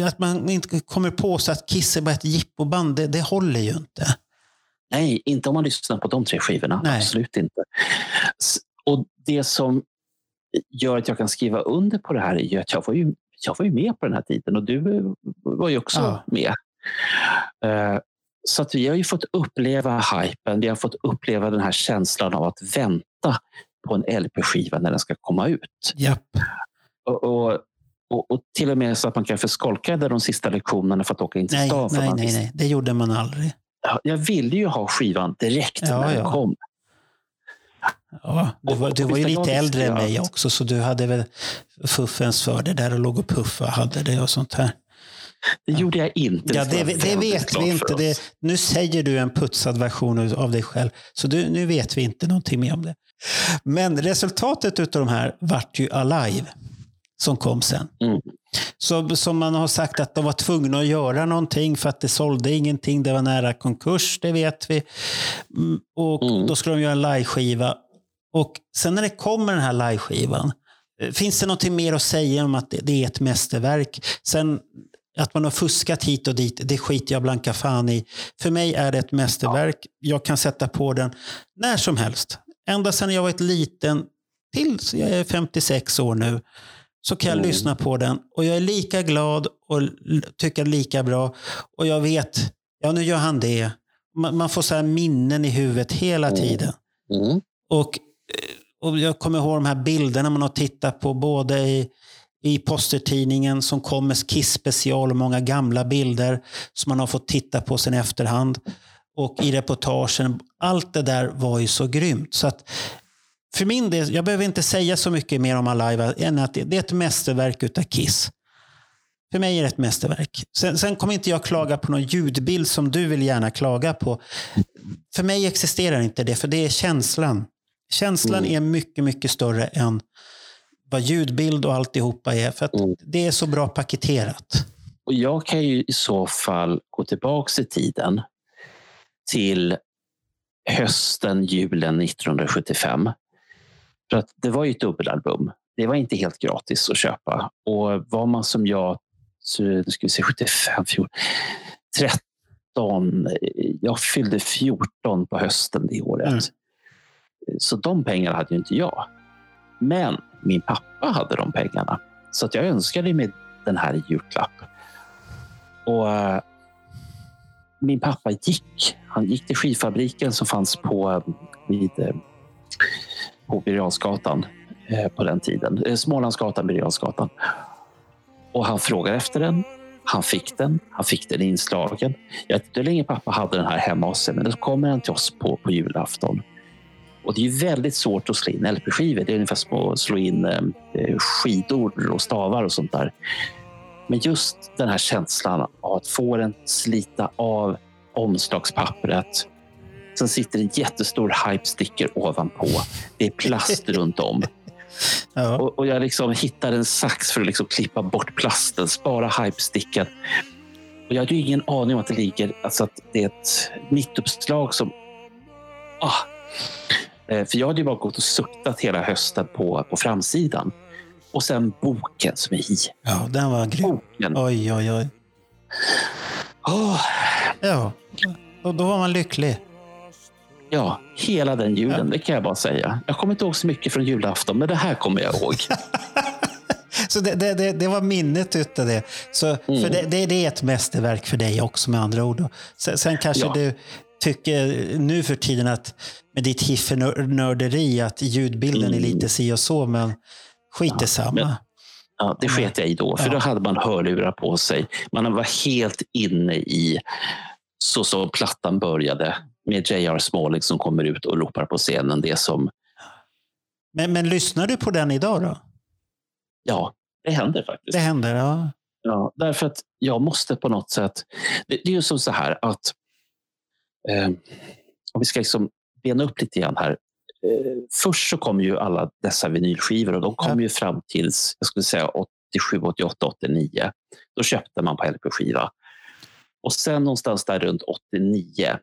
att man inte kommer på sig att Kiss är bara ett jippoband, det, det håller ju inte. Nej, inte om man lyssnar på de tre skivorna. Nej. Absolut inte. Och det som gör att jag kan skriva under på det här är ju att jag var ju, jag var ju med på den här tiden och du eh, var ju också Ja. med. Så att vi har ju fått uppleva hypen. Vi har fått uppleva den här känslan av att vänta på en LP-skiva när den ska komma ut. Japp. Och, och, och, och till och med så att man kanske skolkade de sista lektionerna för att åka in till Nej, stan. nej, nej, visste- nej, det gjorde man aldrig. Ja, Jag ville ju ha skivan direkt Ja, när den ja. kom. Ja, du var, du var ju lite äldre än mig också, så du hade väl fuffens för det där och låg och puffa och hade det och sånt här. Det gjorde jag inte. Ja, det, det vet vi inte. Det, nu säger du en putsad version av dig själv, så du, nu vet vi inte någonting mer om det. Men resultatet av de här vart ju Alive, som kom sen. Mm. Så, som man har sagt att de var tvungna att göra någonting för att det sålde ingenting. Det var nära konkurs, det vet vi. Mm, Och Mm. Då skulle de göra en liveskiva. Och sen när det kommer den här liveskivan, eh, finns det någonting mer att säga om att det, det är ett mästerverk? Sen att man har fuskat hit och dit, det skiter jag blanka fan i. För mig är det ett mästerverk. Jag kan sätta på den när som helst. Ända sedan jag var ett liten, tills jag är 56 år nu, så kan jag Mm. lyssna på den. Och jag är lika glad och tycker lika bra. Och jag vet, ja nu gör han det. Man, man får så här minnen i huvudet hela Mm. tiden. Mm. Och, eh, och jag kommer ihåg de här bilderna man har tittat på både i, i postertidningen som kom med Kiss special och många gamla bilder som man har fått titta på sen i efterhand. Och i reportagen. Allt det där var ju så grymt. Så att för min del, jag behöver inte säga så mycket mer om Alive än att det, det är ett mästerverk utav Kiss. För mig är det ett mästerverk. Sen, sen kommer inte jag klaga på någon ljudbild som du vill gärna klaga på. För mig existerar inte det, för det är känslan. Känslan Mm. är mycket, mycket större än vad ljudbild och alltihopa är. För Mm. det är så bra paketerat. Och jag kan ju i så fall gå tillbaka i tiden till hösten, julen 1975. För att det var ju ett dubbelalbum. Det var inte helt gratis att köpa. Och var man som jag, nu ska vi se, 75, 14, 13. Jag fyllde 14 på hösten det året. Mm. Så de pengarna hade ju inte jag. Men min pappa hade de pengarna. Så att jag önskade mig den här i julklapp. Och eh, min pappa gick. Han gick till skivfabriken som fanns på, eh, vid, eh, på Birger Jarlsgatan eh, på den tiden. Eh, Smålandsgatan, Birger Jarlsgatan. Och han frågade efter den. Han fick den. Han fick den inslagen. Jag vet inte hur länge pappa hade den här hemma hos sig, men då kommer den till oss på, på julafton. Och det är väldigt svårt att slå in LP-skivor. Det är ungefär som att slå in eh, skidor och stavar och sånt där. Men just den här känslan av att få den slita av omslagspappret. Sen sitter en jättestor hype-sticker ovanpå. Det är plast <laughs> runt om. Ja. Och, och jag liksom hittar en sax för att liksom klippa bort plasten, spara hype-sticken. Och jag hade ju ingen aning om att det ligger, alltså att det är ett mittuppslag som... Ah. Eh, För jag hade ju bara gått och suktat hela hösten på, på framsidan. Och sen boken som är i. Ja, den var grym. Boken. Oj, oj, oj. Åh, Ja, och då var man lycklig. ja, hela den julen, det kan jag bara säga. Jag kommer inte ihåg så mycket från julafton, men det här kommer jag ihåg. <laughs> Så det, det, det, det var minnet utav det. Så, Mm. för det, det, det är ett mästerverk för dig också med andra ord. Sen, sen kanske Ja. du tycker nu för tiden att med ditt hiffenörderi att ljudbilden är Mm. lite si och så, men skit samma. men- Ja, det sket jag i då, för Ja. då hade man hörlurar på sig. Man var helt inne i så som plattan började med J.R. Smalling som kommer ut och ropar på scenen. Det som, Men, men lyssnar du på den idag då? ja, det händer faktiskt. Det händer, ja. Ja, därför att jag måste på något sätt... Det, det är ju som så här att... Eh, om vi ska liksom bena upp lite grann här. Eh, först så kom ju alla dessa vinylskivor och de kom Ja. ju fram tills jag skulle säga 87, 88, 89. Då köpte man på LP-skiva. Och sen någonstans där runt 89,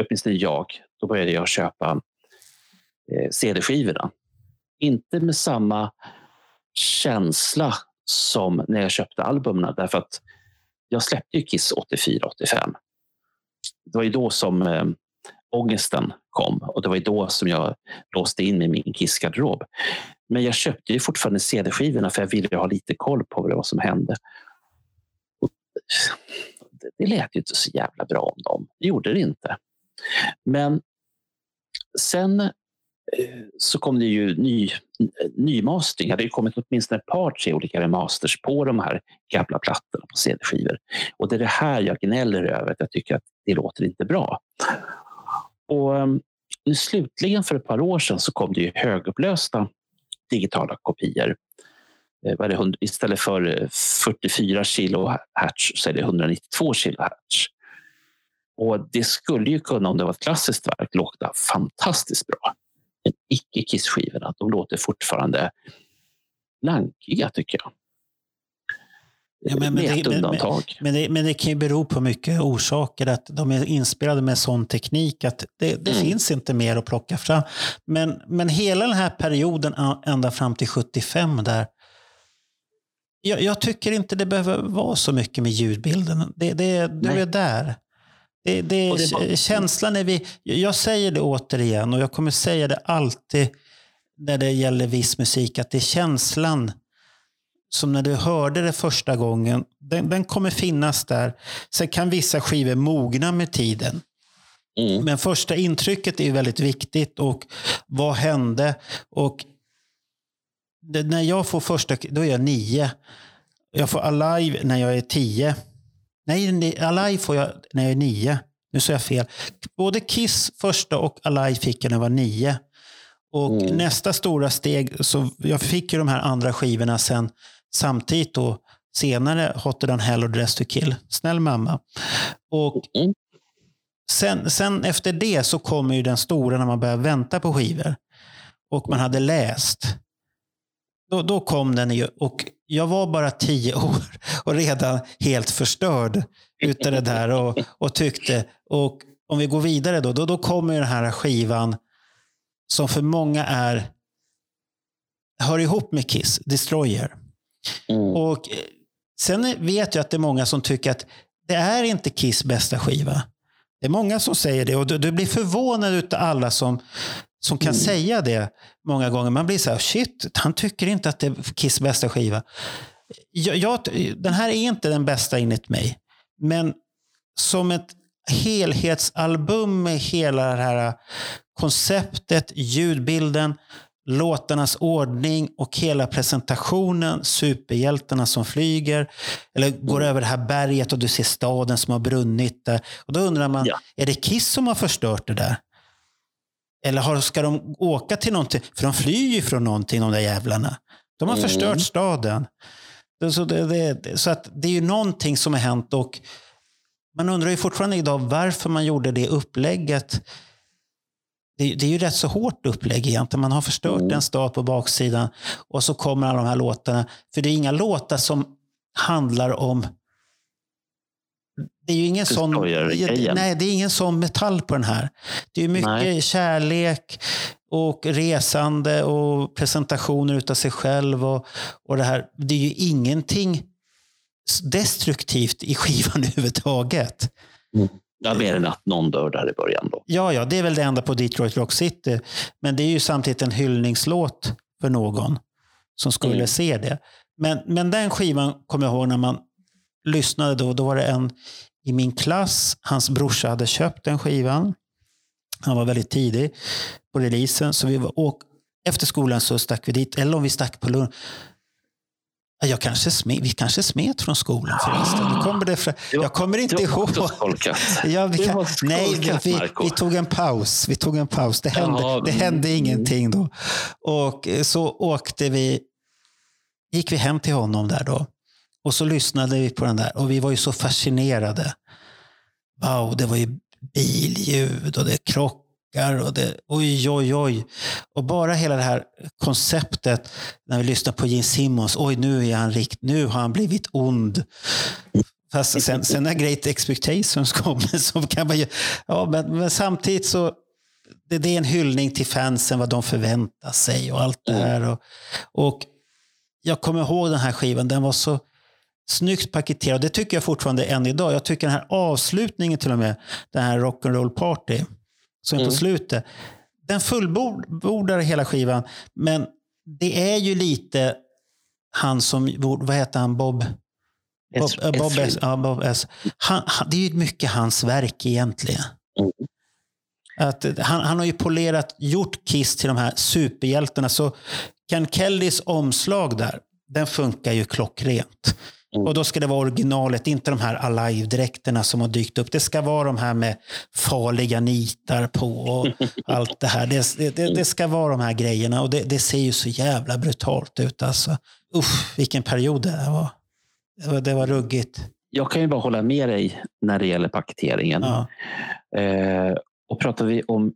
åtminstone jag, då började jag köpa eh, CD-skivorna. Inte med samma känsla som när jag köpte albumen därför att jag släppte ju Kiss 84-85. Det var ju då som eh, ångesten kom och det var ju då som jag låste in mig i min Kiss-garderob. Men jag köpte ju fortfarande CD-skivorna för jag ville ha lite koll på vad det var som hände. Och det, det lät ju inte så jävla bra om dem. Det gjorde det inte. Men sen eh, så kom det ju ny, nymastering. Det hade ju kommit åtminstone ett par, tre olika remasters på de här gamla plattorna på CD-skivor. Och det är det här jag gnäller över, att jag tycker att det låter inte bra. Och ehm, slutligen för ett par år sedan så kom det ju högupplösta digitala kopior. Eh, istället för eh, 44 kilohertz så är det 192 kilohertz. Och det skulle ju kunna, om det var ett klassiskt verk, låta fantastiskt bra. Men icke Kiss-skivorna, de låter fortfarande lankiga tycker jag. Ja, men- men med det- ett men- undantag. Men det, men det kan ju bero på mycket orsaker. Att de är inspelade med sån teknik att det, det Mm. finns inte mer att plocka fram. Men, men hela den här perioden ända fram till 75 där. Jag, jag tycker inte det behöver vara så mycket med ljudbilden. Det, det, du Nej. är där. Det, det, det känslan är vi... Jag säger det återigen och jag kommer säga det alltid när det gäller viss musik. Att det är känslan som när du hörde det första gången, den, den kommer finnas där. Sen kan vissa skivor mogna med tiden. Mm. Men första intrycket är väldigt viktigt. Och vad hände? Och det, när jag får första, då är jag nio. Jag får Alive när jag är tio. Nej, Alive får jag när jag är nio. Nu sa jag fel. Både Kiss första och Alive fick jag när jag var nio. Och Mm. nästa stora steg, så jag fick ju de här andra skivorna sen samtidigt då senare, Hotter than hell och Dress to kill. Snäll mamma. Och sen, sen efter det så kommer ju den stora när man börjar vänta på skivor. Och man hade läst. Då, då kom den ju och jag var bara tio <laughs> år och redan helt förstörd utav det där och, och tyckte. Och om vi går vidare då, då, då kommer den här skivan som för många är hör ihop med Kiss, Destroyer. Mm. Och eh, sen vet jag att det är många som tycker att det är inte Kiss bästa skiva. Det är många som säger det och du, du blir förvånad utav alla som, som kan säga det många gånger. Man blir så här, shit, han tycker inte att det är Kiss bästa skiva. Jag, jag, den här är inte den bästa enligt mig. Men som ett helhetsalbum med hela det här konceptet, ljudbilden, låtarnas ordning och hela presentationen. Superhjältarna som flyger eller går över det här berget och du ser staden som har brunnit där. Och då undrar man, Ja. är det Kiss som har förstört det där? Eller har, ska de åka till någonting? För de flyr ju från någonting, de där jävlarna. De har Mm. förstört staden. Så, det, det, så att det är ju någonting som har hänt och man undrar ju fortfarande idag varför man gjorde det upplägget. Det, det är ju rätt så hårt upplägg egentligen. Man har förstört Mm. en stad på baksidan och så kommer alla de här låtarna. För det är inga låtar som handlar om det är ju ingen sån, nej, det är ingen sån metall på den här. Det är mycket Nej. kärlek och resande och presentationer utav sig själv. Och, och det, här. det är ju ingenting destruktivt i <laughs> skivan överhuvudtaget. Ja, mer än att någon dör där i början. Då. Ja, ja, det är väl det enda på Detroit Rock City. Men det är ju samtidigt en hyllningslåt för någon som skulle Mm. se det. Men, men den skivan kommer jag ihåg när man lyssnade då. Då var det en i min klass, hans brorsa hade köpt den skivan. Han var väldigt tidig på releasen. Så vi var, och efter skolan så stack vi dit, eller om vi stack på lunch. Ja, Jag kanske smet, vi kanske smet från skolan förresten. Nu kommer det fra, jag kommer inte ihåg. <laughs> Ja, vi kan, nej, vi, Marco. vi tog en paus. Vi tog en paus. Det hände, Jaha, det mm. hände ingenting då. Och eh, så åkte vi, gick vi hem till honom där då. Och så lyssnade vi på den där och vi var ju så fascinerade. Wow, det var ju billjud och det krockar och det, oj, oj, oj. Och bara hela det här konceptet när vi lyssnar på Gene Simmons. Oj, nu är han rikt, nu har han blivit ond. Fast sen, sen när Great Expectations kommer <laughs> så kan man ju... Ja, men, men samtidigt så... Det, det är en hyllning till fansen, vad de förväntar sig och allt det här. Och, och jag kommer ihåg den här skivan, den var så snyggt paketerad. Det tycker jag fortfarande än idag. Jag tycker den här avslutningen till och med, den här Rock'n'Roll Party, som är på slutet, den fullbordar hela skivan. Men det är ju lite han som, vad heter han, Bob? Bob, Ett- äh, Bob, S, ja, Bob S. Han, han, det är ju mycket hans verk egentligen. Mm. Att, eh, han, han har ju polerat, gjort Kiss till de här superhjältarna. Så Ken Kellys omslag där, den funkar ju klockrent. Mm. Och då ska det vara originalet, inte de här Alive-dräkterna som har dykt upp. Det ska vara de här med farliga nitar på och <laughs> allt det här. Det, det, det ska vara de här grejerna och det, det ser ju så jävla brutalt ut. Alltså. Usch, vilken period det var. Det var, det var ruggigt. Jag kan ju bara hålla med dig när det gäller paketeringen. Ja. Eh, och pratar vi om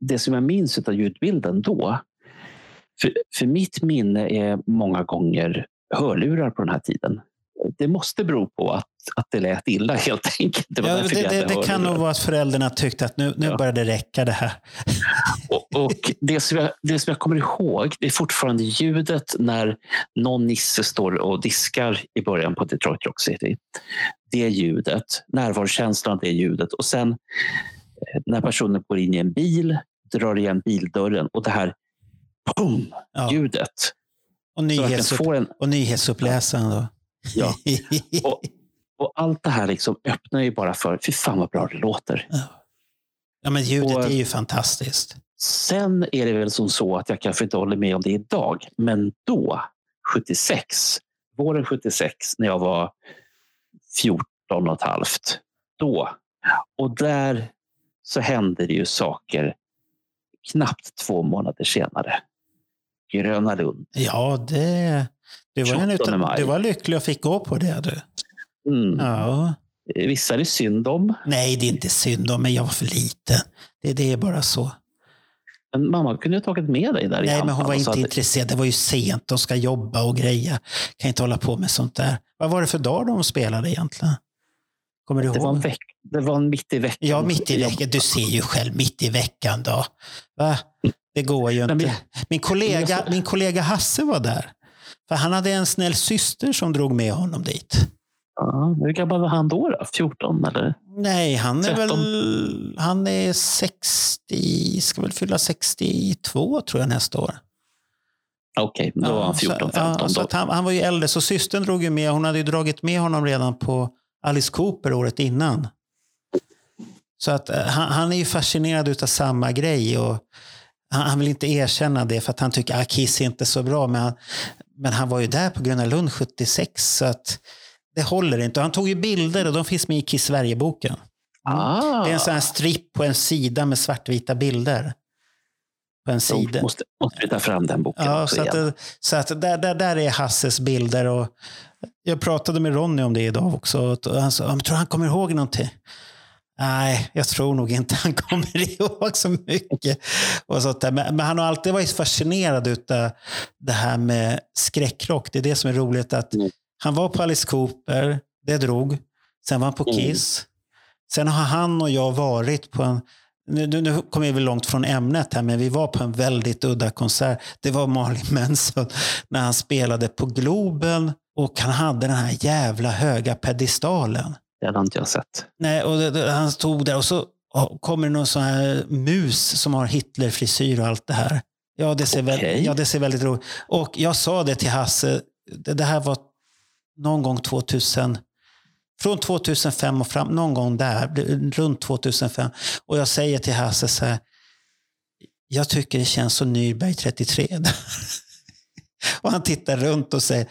det som jag minns av ljudbilden då. För, för mitt minne är många gånger hörlurar på den här tiden. Det måste bero på att, att det lät illa helt enkelt. Det, Ja, det, det, det kan nog vara att föräldrarna tyckte att nu, nu Ja. börjar det räcka det här. <laughs> Och, och det, som jag, det som jag kommer ihåg det är fortfarande ljudet när någon nisse står och diskar i början på Detroit Rock City. Det ljudet, närvarokänslan, det ljudet. Och sen eh, när personen går in i en bil, drar igen bildörren och det här boom, Ja. ljudet. Och, nyhetsupp, en, och nyhetsuppläsaren då. Ja, <laughs> och, och allt det här liksom öppnar ju bara för, fy fan vad bra det låter. ja, men ljudet och- är ju fantastiskt. Sen är det väl som så att jag kanske inte håller med om det idag, men då, 76, våren 76, när jag var 14 och ett halvt, då, och där så hände det ju saker knappt två månader senare. Gröna Lund. Ja, det... Du var, en 28 utav, maj. var lycklig och fick gå på det. Du. Mm. Ja. Vissa är det synd om, Nej, det är inte synd om mig. Jag var för liten. Det, det är bara så. men mamma kunde ha tagit med dig där i Nej, men hon var och inte att- intresserad. Det var ju sent. De ska jobba och greja. Kan inte hålla på med sånt där. Vad var det för dag de spelade egentligen? Kommer du Det var, en ihåg? veck, det var en mitt i veckan. Ja, mitt i veckan. Du ser ju själv mitt i veckan då. Va? Det går ju Men inte. Min kollega, min kollega Hasse var där. För han hade en snäll syster som drog med honom dit. Ja, hur gammal var han då? då? 14 eller? Nej, han är 13. väl han är 60, ska väl fylla 62 tror jag nästa år. Okej, då var han 14, 15 ja, så han, han var ju äldre, så systern drog ju med. Hon hade ju dragit med honom redan på Alice Cooper året innan. Så att eh, han, han är ju fascinerad utav samma grej. Och han, han vill inte erkänna det för att han tycker att Kiss är inte så bra. Men han, men han var ju där på Gröna Lund 76 så att det håller inte. Och han tog ju bilder och de finns med i Kiss Sverige-boken. Ah, Det är en sån här stripp på en sida med svartvita bilder. På en sida. måste, måste vi ta fram den boken Ja, också så att, igen. det- så att där, där, där är Hasses bilder. Och jag pratade med Ronny om det idag också. Och han sa, "Ja, men tror han kommer ihåg någonting? Nej, jag tror nog inte han kommer <laughs> ihåg så mycket. Och sånt där. Men, men han har alltid varit fascinerad av det här med skräckrock. Det är det som är roligt. att Mm. Han var på Alice Cooper, det drog. Sen var han på Mm. Kiss. Sen har han och jag varit på en... Nu, nu, kommer vi långt från ämnet här, men vi var på en väldigt udda konsert. Det var Marley <laughs> Manson när han spelade på Globen och han hade den här jävla höga pedestalen. Den har inte jag sett. Nej, och det, det, han stod där och så kommer det någon sån här mus som har Hitler-frisyr och allt det här. Ja, det ser, väl, Okej. ja, det ser väldigt roligt Och jag sa det till Hasse, det, det här var någon gång 2000, från 2005 och fram, någon gång där, det- runt 2005. Och jag säger till Hasse så här, jag tycker det känns som Nürnberg 33. och han tittar runt och säger,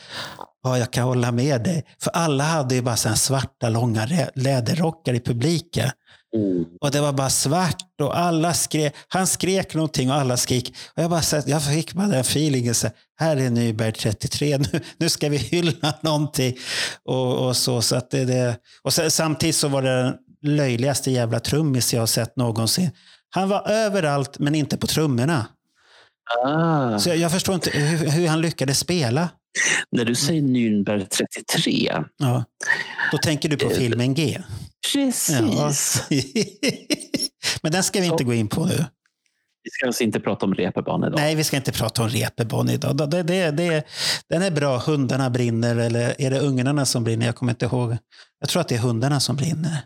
ja jag kan hålla med dig. För alla hade ju bara svarta långa läderrockar i publiken. Mm. Och det var bara svart och alla skrek. Han skrek någonting och alla skrek. Och jag, bara, så jag fick bara den feelingen. Så här, här är Nyberg 33. <laughs> Nu, nu ska vi hylla någonting. Och, och så, så att det, det, och sen, samtidigt så var det den löjligaste jävla trummis jag har sett någonsin. Han var överallt men inte på trummorna. Ah. Så jag, jag förstår inte hur, hur han lyckades spela. När du säger Nürnberg 33. Ja. Då tänker du på filmen G. Precis. Ja. <laughs> men den ska vi inte gå in på nu. Vi ska alltså inte prata om reeperbahn idag. Nej, vi ska inte prata om reeperbahn idag. Det, det, det, den är bra. Hundarna brinner, eller är det ungarna som brinner? Jag kommer inte ihåg. Jag tror att det är hundarna som brinner.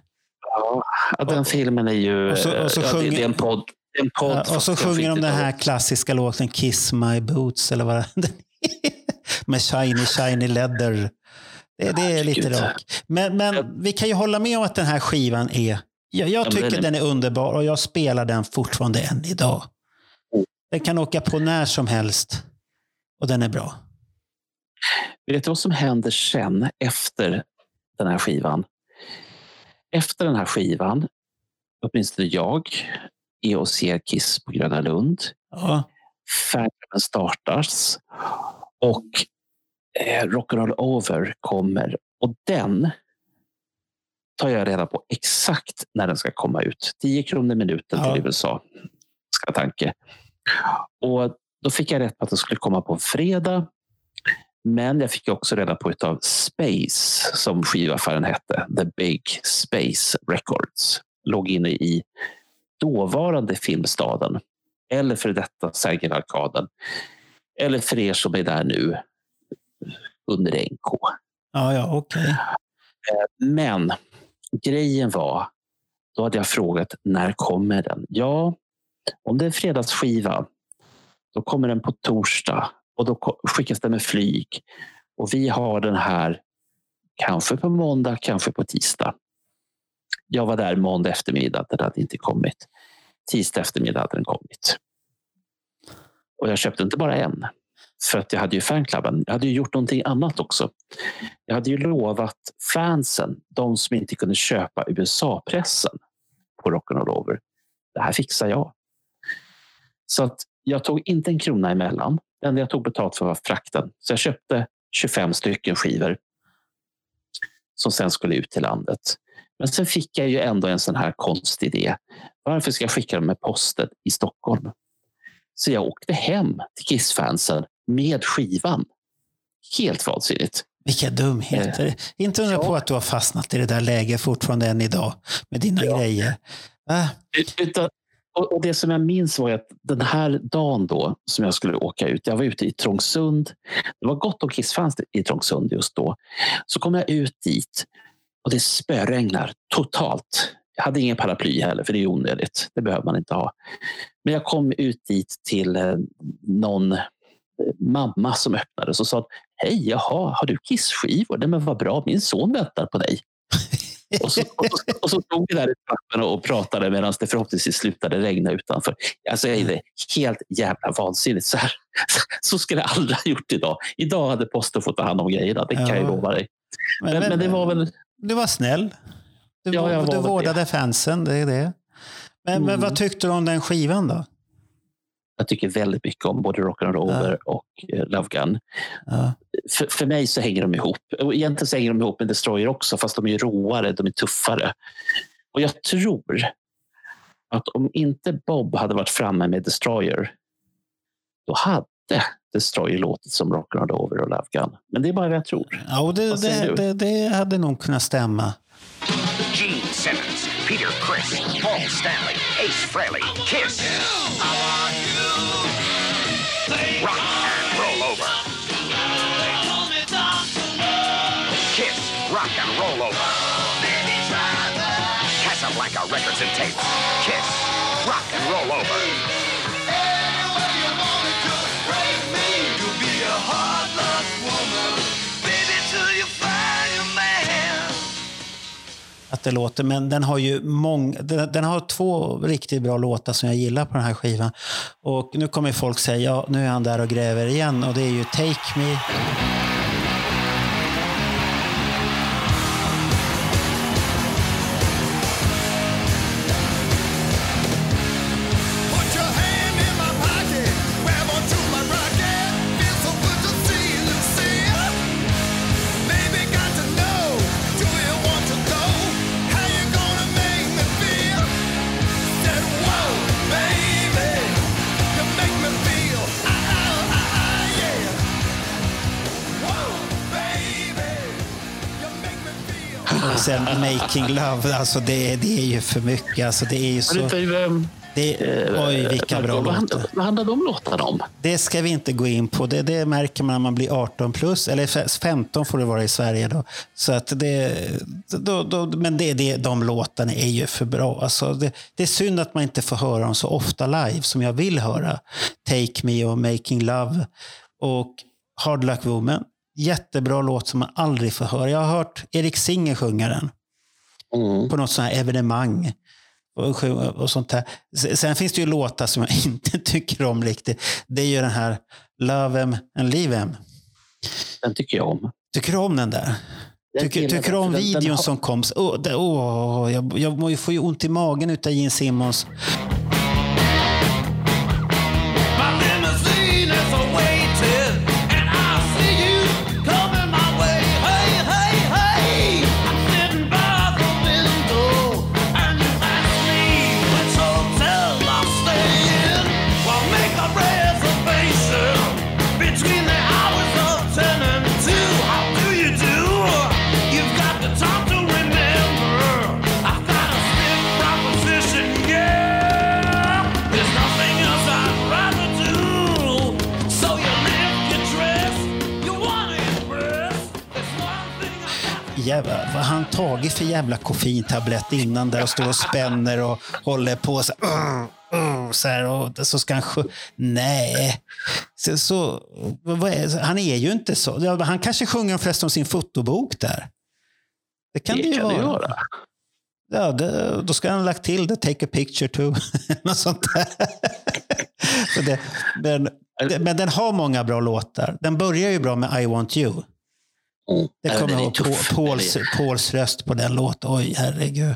Ja, den filmen är ju... Och så- och så ja, det- sjunger- det är en podd. är En podd Ja, och så sjunger de den här klassiska låten Kiss My Boots, eller vad den <laughs> Med Shiny Shiny Leather. Det, det är lite rock. Men, men vi kan ju hålla med om att den här skivan är... Jag, jag tycker den är- den är underbar och jag spelar den fortfarande än idag. Den kan åka på när som helst och den är bra. Vet du vad som händer sen efter den här skivan? Efter den här skivan, åtminstone jag, är och ser Kiss på Gröna Lund. Ja. Fairhaven startas och eh, Rock'n'Roll Over kommer. Och den tar jag reda på exakt när den ska komma ut. 10 kronor minuten Ja. till USA, ska tanke. Och då fick jag rätt på att den skulle komma på en fredag. Men jag fick också reda på av Space, som skivaffären hette, The Big Space Records. Låg inne i dåvarande Filmstaden, eller för detta Sergelarkaden. Eller för er som är där nu, under NK. Ja, ja, okej. Men grejen var, då hade jag frågat när kommer den? Ja, om det är fredagsskiva, då kommer den på torsdag och då skickas den med flyg. Och vi har den här kanske på måndag, kanske på tisdag. Jag var där måndag eftermiddag, den hade inte kommit. Tisdag eftermiddag hade den kommit. Och jag köpte inte bara en. För att jag hade ju fanklubben. Jag hade ju gjort någonting annat också. Jag hade ju lovat fansen, de som inte kunde köpa USA-pressen på Rock'n'Roll Over. Det här fixar jag. Så att jag tog inte en krona emellan. Det enda jag tog betalt för var frakten. Så jag köpte 25 stycken skivor som sen skulle ut till landet. Men sen fick jag ju ändå en sån här konstig idé. Varför ska jag skicka dem med posten i Stockholm? Så jag åkte hem till Kiss-fansen med skivan. Helt vansinnigt. Vilka dumheter. Inte undra Ja. på att du har fastnat i det där läget fortfarande än idag med dina Ja. grejer. Va? Utan, och, det som jag minns var att den här dagen då som jag skulle åka ut. Jag var ute i Trångsund. Det var gott om Kiss-fans i Trångsund just då. Så kom jag ut dit och det spöregnar totalt. Jag hade ingen paraply heller, för det är onödigt. Det behöver man inte ha. Men jag kom ut dit till eh, någon eh, mamma som öppnade och sa Hej, jaha, har du Kiss-skivor? Nej, men vad bra, min son väntar på dig. <laughs> Och så, och, så, och så stod vi där i trappen och pratade medan det förhoppningsvis slutade regna utanför. Alltså, jag är det helt jävla vansinnigt. Så, här, <laughs> så skulle jag aldrig ha gjort idag. Idag hade posten fått ta hand om grejerna, det kan jag Ja. lova dig. Men, men det var väl... Du var snäll. Du, Ja, jag var du vårdade fansen, det är det. Men, men Mm. vad tyckte du om den skivan då? Jag tycker väldigt mycket om både Rock'n'Roll Over och eh, Love Gun. Ja. För, för mig så hänger de ihop. Egentligen så hänger de ihop med Destroyer också, fast de är råare, de är tuffare. Och jag tror att om inte Bob hade varit framme med Destroyer, då hade Destroyer låtit som Rock'n'Roll Over och Love Gun. Men det är bara vad jag tror. Ja, och det, det, det, det hade nog kunnat stämma. Gene Simmons, Peter Chris, Paul Stanley, Ace Frehley, Kiss. Rock over. Casablanca Records and Tapes. Kiss, rock and roll over. att det låter. Men den har ju många, den, den har två riktigt bra låtar som jag gillar på den här skivan. Och nu kommer folk säga, ja nu är han där och gräver igen. Och det är ju Take Me. Making Love, alltså det, det är ju för mycket. Alltså det är ju så... Det, oj, vilka bra vad, låtar. vad handlar de låtarna om? Det ska vi inte gå in på. Det, det märker man när man blir 18 plus. Eller 15 får det vara i Sverige. Då. Så att det, då, då, men det, det, de låtarna är ju för bra. Alltså det, det är synd att man inte får höra dem så ofta live som jag vill höra. Take Me och Making Love. Och Hard Luck Woman. Jättebra låt som man aldrig får höra. Jag har hört Erik Singer sjunga den Mm. på något sånt här evenemang. Och, och sånt där. S- Sen finns det ju låtar som jag <laughs> inte tycker om riktigt. Det är ju den här Love em and Leave em. Den tycker jag om. Tycker du om den där? Tycker, tycker du den, om den- den videon har- som kom? Åh, det, åh, jag, jag får ju ont i magen utav Gene Simmons. Jävlar, vad har han tagit för jävla koffeintablett innan där och står och spänner och håller på så här, uh, uh, så här och så ska han sjö- Nej. Så, så, är, han är ju inte så. Han kanske sjunger förresten om sin fotobok där. Det kan det, Det ju kan vara. det göra. Ja, det, då ska han ha lagt till det, take a picture too. <laughs> Något sånt där. så det, men, men den har många bra låtar. Den börjar ju bra med I want you. Mm. Det kommer jag ihåg. Pauls, Pauls röst på den låten. Oj, herregud.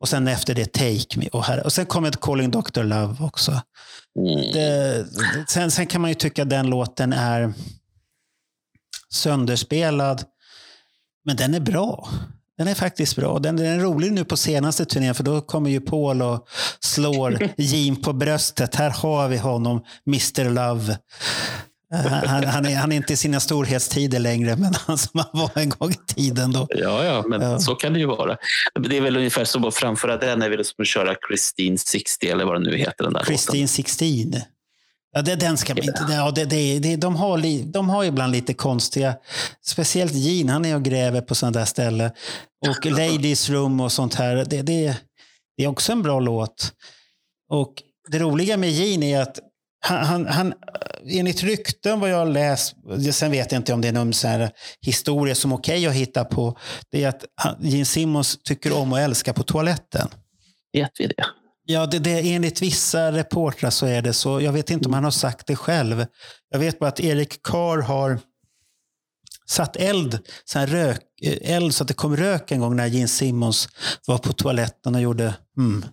Och sen efter det Take Me. Och, här, och sen kommer Calling Dr. Love också. Mm. Det, sen, sen kan man ju tycka att den låten är sönderspelad. Men den är bra. Den är faktiskt bra. Den, den är rolig nu på senaste turnén för då kommer ju Paul och slår <laughs> Jean på bröstet. Här har vi honom, Mr Love. <laughs> Han, han, är, han är inte i sina storhetstider längre, men <laughs> han som han var en gång i tiden. Då. Ja, ja, men Ja. så kan det ju vara. Det är väl ungefär som att framföra den är väl som att köra Christine 60 eller vad den nu heter. Den där Christine 16. Ja, det, den ska man inte... Ja, det, det, det, de, har li, de har ibland lite konstiga... Speciellt Gene, han är och gräver på sådana där ställen. Och <laughs> Ladies Room och sånt här. Det, det, det är också en bra låt. Och det roliga med Gene är att han, han, han, enligt rykten vad jag har läst, sen vet jag inte om det är någon så här historia som okej att hitta på, det är att Gene Simmons tycker om att älska på toaletten. Vet vi det? Ja, det, det, enligt vissa reportrar så är det så. Jag vet inte om han har sagt det själv. Jag vet bara att Erik Carr har satt eld, så här rök, eld så att det kom rök en gång när Gene Simmons var på toaletten och gjorde mm.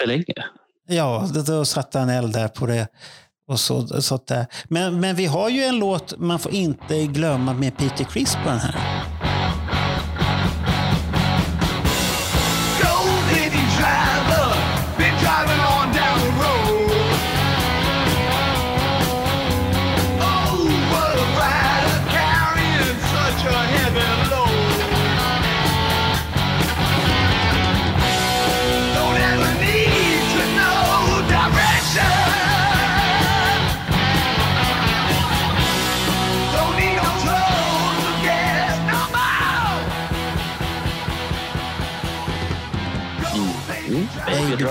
För länge? Ja, då, då satte han eld där på det. Och så, så där. Men, men vi har ju en låt man får inte glömma med Peter Criss på den här.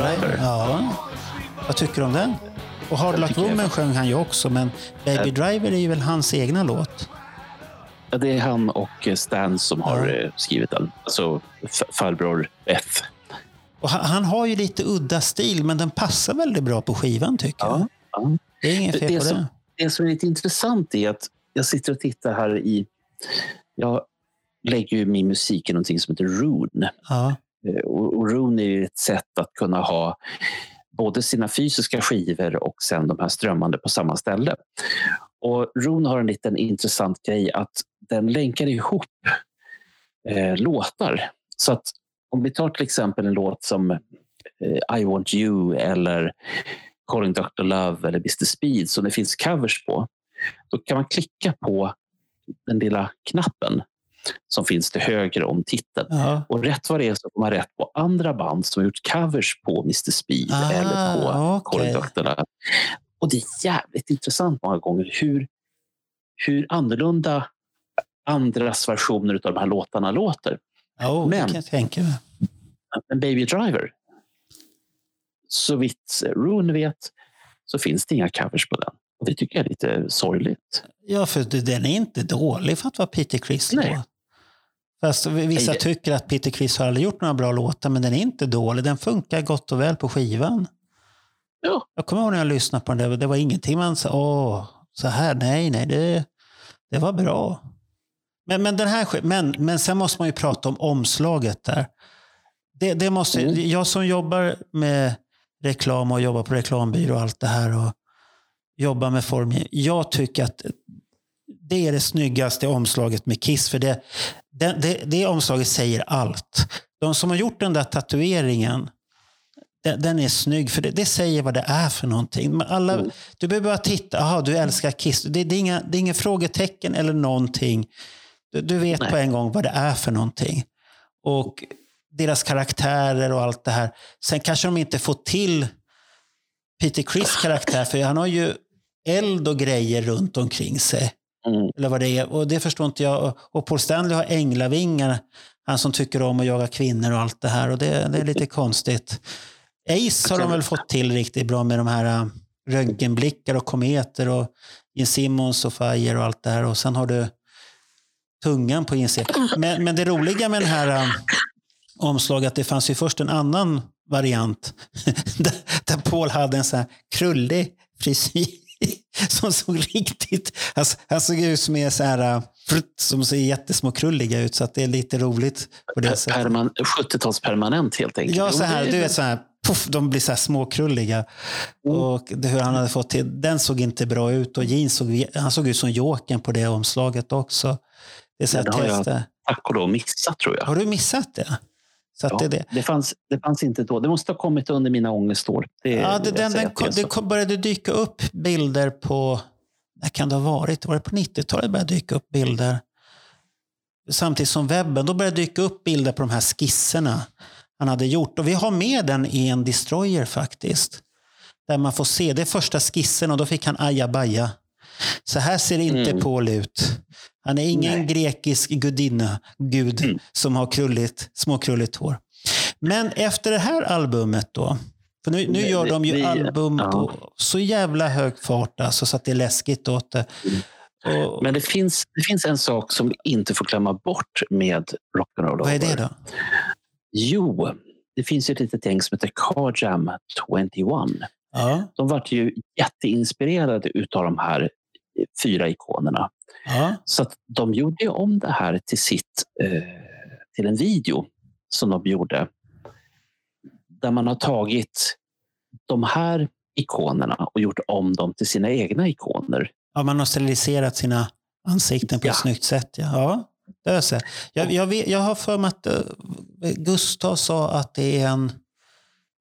Driver. Ja. Vad tycker du om den? Och Hard Jag Luck jag- Woman sjöng han ju också, men Baby Driver är ju väl hans egna låt? Ja, det är han och eh, Stan som har Ja. eh, skrivit den. Alltså farbror F. Och han, han har ju lite udda stil, men den passar väldigt bra på skivan tycker jag. Ja, ja. Det är inget Det, fel det, på som, det. det som är lite intressant är att jag sitter och tittar här i... Jag lägger ju min musik i någonting som heter Rune. Ja. Eh, och, Rooney Rune är ett sätt att kunna ha både sina fysiska skivor och sen de här strömmande på samma ställe. Och Rune har en liten intressant grej att den länkar ihop eh, låtar. Så att om vi tar till exempel en låt som eh, I want you eller Calling Dr. Love eller Mr. Speed som det finns covers på. Då kan man klicka på den lilla knappen som finns till höger om titeln. Ja. Och rätt vad det är så får man rätt på andra band som har gjort covers på Mr. Speed Ah, eller på. Love. Och det är jävligt intressant många gånger hur, hur annorlunda andras versioner av de här låtarna låter. Oh, Men-. Men Baby Driver, så vitt Rune vet, så finns det inga covers på den. Och det tycker jag är lite sorgligt. Ja, för den är inte dålig för att vara Peter Criss låt. Fast vissa tycker att Peter Criss har aldrig gjort några bra låtar, men den är inte dålig. Den funkar gott och väl på skivan. Ja, Jag kommer ihåg när jag lyssnade på den, där, det var ingenting man sa, åh, så här, nej, nej, det, det var bra. Men, men, den här, men, men sen måste man ju prata om omslaget där. Det, det måste, Mm. Jag som jobbar med reklam och jobbar på reklambyrå och allt det här och jobbar med formgivning. Jag tycker att det är det snyggaste omslaget med Kiss. För det, det, det, det omslaget säger allt. De som har gjort den där tatueringen, den, den är snygg. För det, det säger vad det är för någonting. Alla, Mm. Du behöver bara titta. Aha, du älskar Kiss. Det, det, är inga, det är inga frågetecken eller någonting. Du, du vet Nej. på en gång vad det är för någonting. Och deras karaktärer och allt det här. Sen kanske de inte får till Peter Criss karaktär, för han har ju eld och grejer runt omkring sig. Mm. Eller vad det är. Och det förstår inte jag. Och Paul Stanley har änglavingar. Han som tycker om att jaga kvinnor och allt det här. Och det, det är lite <laughs> konstigt. Ace har de väl fått till riktigt bra med de här äh, röntgenblickar och kometer och Gene Simmons och Fire och allt det här. Och sen har du tungan på insidan. Men, men det roliga med den här äh, omslaget, det fanns ju först en annan variant <laughs> där, Paul hade en så här krullig frisyr <laughs> som såg riktigt... Han, han såg ut som en så här, äh, som ser jättesmå krulliga ut så att det är lite roligt. Perman, 70-talspermanent helt enkelt. Ja, så här, du vet så här, puff, de blir så här småkrulliga. Mm. Och det, hur han hade fått till, den såg inte bra ut och Gene såg, han såg ut som Jokern på det omslaget också. Det är så här Ja, det har jag tack och lov missat tror jag. Har du missat det? Så Ja, det, det. det, fanns, det fanns inte då. Det måste ha kommit under mina ångestår. Det, Ja, det, den, den, kom- det började dyka upp bilder på, när kan det ha varit? Var det på 90-talet började dyka upp bilder? Samtidigt som webben, då började dyka upp bilder på de här skisserna han hade gjort. Och vi har med den i en destroyer faktiskt. Där man får se, det är första skissen och då fick han ajabaja. Så här ser inte Mm. Paul ut. Han är ingen Nej. grekisk gudinna, gud, Mm. som har krulligt, småkrulligt hår. Men efter det här albumet då, för nu, nu gör de ju vi- album ja. på så jävla hög fart alltså, så att det är läskigt åt det. Och, Mm. Men det finns, det finns en sak som vi inte får glömma bort med rock'n'roll. vad är det då? Jo, det finns ju ett litet gäng som heter Car Jam 21. Ja, De vart ju jätteinspirerade utav de här fyra ikonerna. ja, Så de gjorde ju om det här till sitt eh, till en video som de gjorde. Där man har tagit de här ikonerna och gjort om dem till sina egna ikoner. ja, man har steriliserat sina ansikten på Ja. ett snyggt sätt. Ja, ja det har jag sett. Jag, jag, vet, jag har för mig att uh, Gustav sa att det är en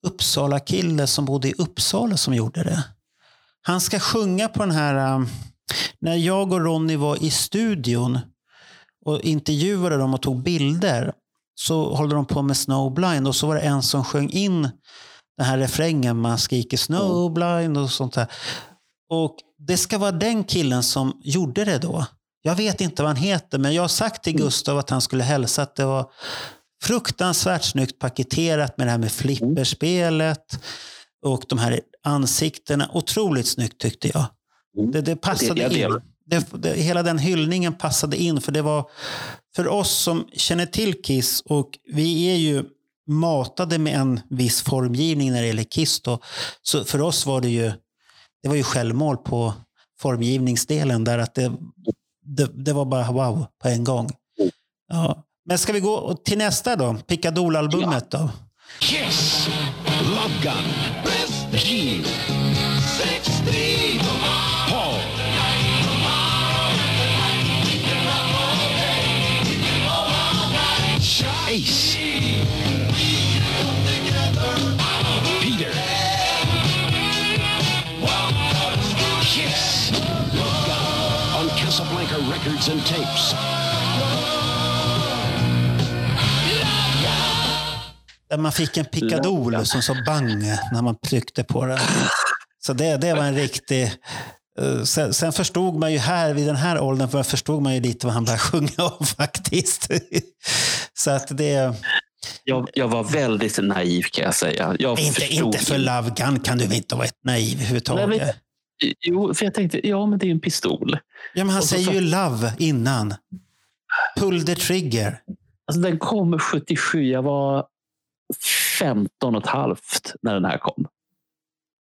Uppsala-kille som bodde i Uppsala som gjorde det. Han ska sjunga på den här... när jag och Ronny var i studion och intervjuade dem och tog bilder så håller de på med Snowblind och så var det en som sjöng in den här refrängen. Man skriker Snowblind och sånt där. Och det ska vara den killen som gjorde det då. Jag vet inte vad han heter, men jag har sagt till Gustav att han skulle hälsa att det var fruktansvärt snyggt paketerat med det här med flipperspelet och de här ansiktena. Otroligt snyggt tyckte jag. Mm. Det, det passade jag in. Det, det, hela den hyllningen passade in. För det var för oss som känner till Kiss och vi är ju matade med en viss formgivning när det gäller Kiss. Då. Så för oss var det ju, det var ju självmål på formgivningsdelen där att det, det, det var bara wow på en gång. Ja. Men ska vi gå till nästa då? Picadol-albumet då? Kiss, Love Gun, Gene, Records and Tapes. Där man fick en pickadol som sa bang när man tryckte på den. Så det, det var en riktig... eh, Sen, sen förstod man ju här, vid den här åldern, för förstod man ju lite vad han började sjunga om <laughs> faktiskt. Så att det... Jag, jag var väldigt naiv kan jag säga. Jag Inte, förstod inte för Love Gun kan du väl inte vara ett naiv överhuvudtaget? Nej, men- Jo, för jag tänkte, ja men det är ju en pistol. ja, men han så säger så- ju Love innan. Pull the trigger. Alltså den kom 77, jag var 15 och ett halvt när den här kom.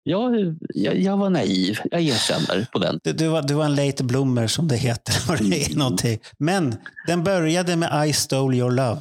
Jag, jag, jag var naiv, jag erkänner på den. Du, du, var, du var en late bloomer som det heter. <laughs> någonting. Men den började med I stole your love.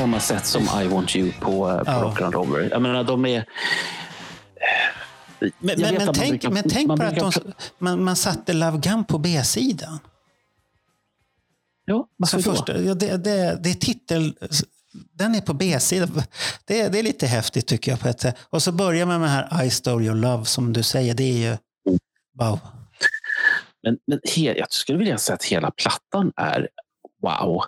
Samma sätt som I want you på, eh, på Ja. Rock and Roller. Jag menar, de är... Men, men, men, tänk, brukar- men tänk på att de, man, man satte Love Gun på B-sidan. Ja, Så varför då? första, ja, det, det, det är titel... Den är på B-sidan. Det, det är lite häftigt tycker jag på ett sätt. Och så börjar man med här I stole your love som du säger. Det är ju... Wow. Men, men he, jag skulle vilja säga att hela plattan är wow.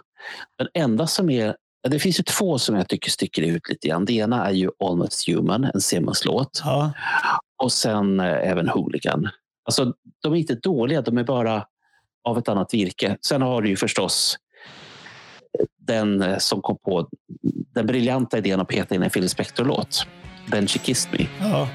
Den enda som är... Det finns ju två som jag tycker sticker ut lite grann. Det ena är ju Almost Human, en Simmons-låt. Ja. Och sen eh, även Hooligan. Alltså, de är inte dåliga, de är bara av ett annat virke. Sen har du ju förstås den eh, som kom på den briljanta idén att peta in en Phil Spector-låt. Then She Kissed Me. ja.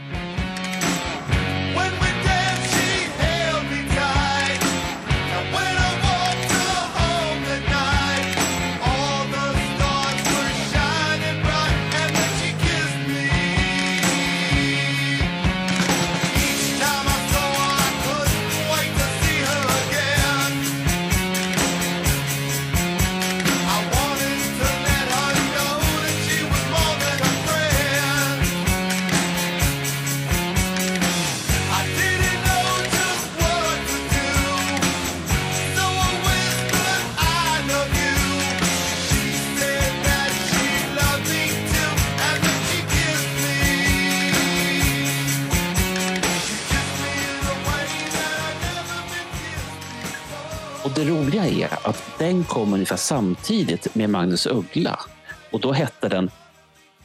Att den kom ungefär samtidigt med Magnus Uggla. Och då hette den...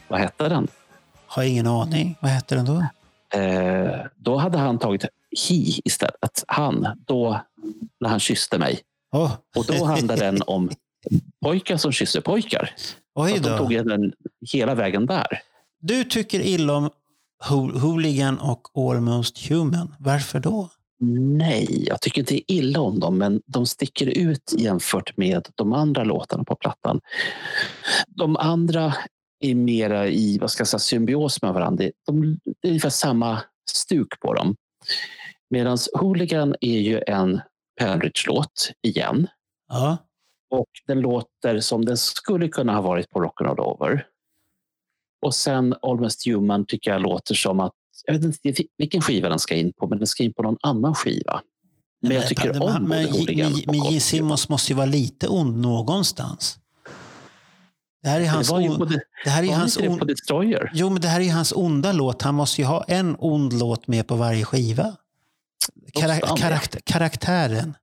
Vad hette den? Har ingen aning. Vad heter den då? Eh, då hade han tagit He istället. Han, då, när han kysste mig. Oh. Och då handlade den om pojkar som kysser pojkar. Oj Att de då. tog den hela vägen där. Du tycker illa om Ho- Hooligan och Almost Human. Varför då? Nej, jag tycker inte illa om dem, men de sticker ut jämfört med de andra låtarna på plattan. De andra är mera i vad ska jag säga, symbios med varandra. Det- De, det är ungefär samma stuk på dem. Medan Hooligan är ju en Penridge-låt igen. Ja. Och den låter som den skulle kunna ha varit på Rock'n'Roll Over. Och sen Almost Human tycker jag låter som att, jag vet inte vilken skiva den ska in på, men den ska in på någon annan skiva. Men jag tycker men, om men, men, men, men Human. Simmons måste ju vara lite ond någonstans. Det här är hans, Det on- det, det här är hans on- Destroyer. Jo, men det här är hans onda låt. Han måste ju ha en ond låt med på varje skiva. Kara- Måste han det? karakt- karaktären.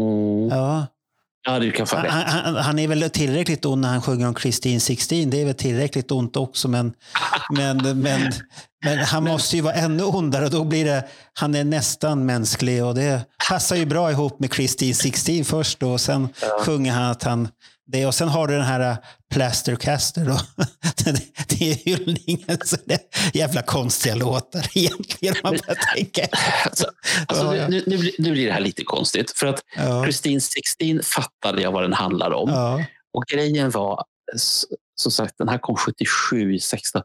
Mm. Ja. Ja, du kan Han, han, han är väl tillräckligt ond när han sjunger om Christine 16. Det är väl tillräckligt ont också. Men, <laughs> men, men, men han måste ju vara ännu ondare. Och då blir det, han är nästan mänsklig. Och det passar ju bra ihop med Christine 16 först. Då, och sen sjunger han att han... Det, och sen har du den här äh, Plastercaster. Då. <laughs> det, är hyllningen. Så det är jävla konstiga låtar <laughs> egentligen. om Man bara tänker. Alltså, alltså, Ja, ja. Nu, nu, blir- nu blir det här lite konstigt. För att Ja. Christine 16 fattade jag vad den handlar om. Ja. Och grejen var, som sagt, den här kom 77, 16.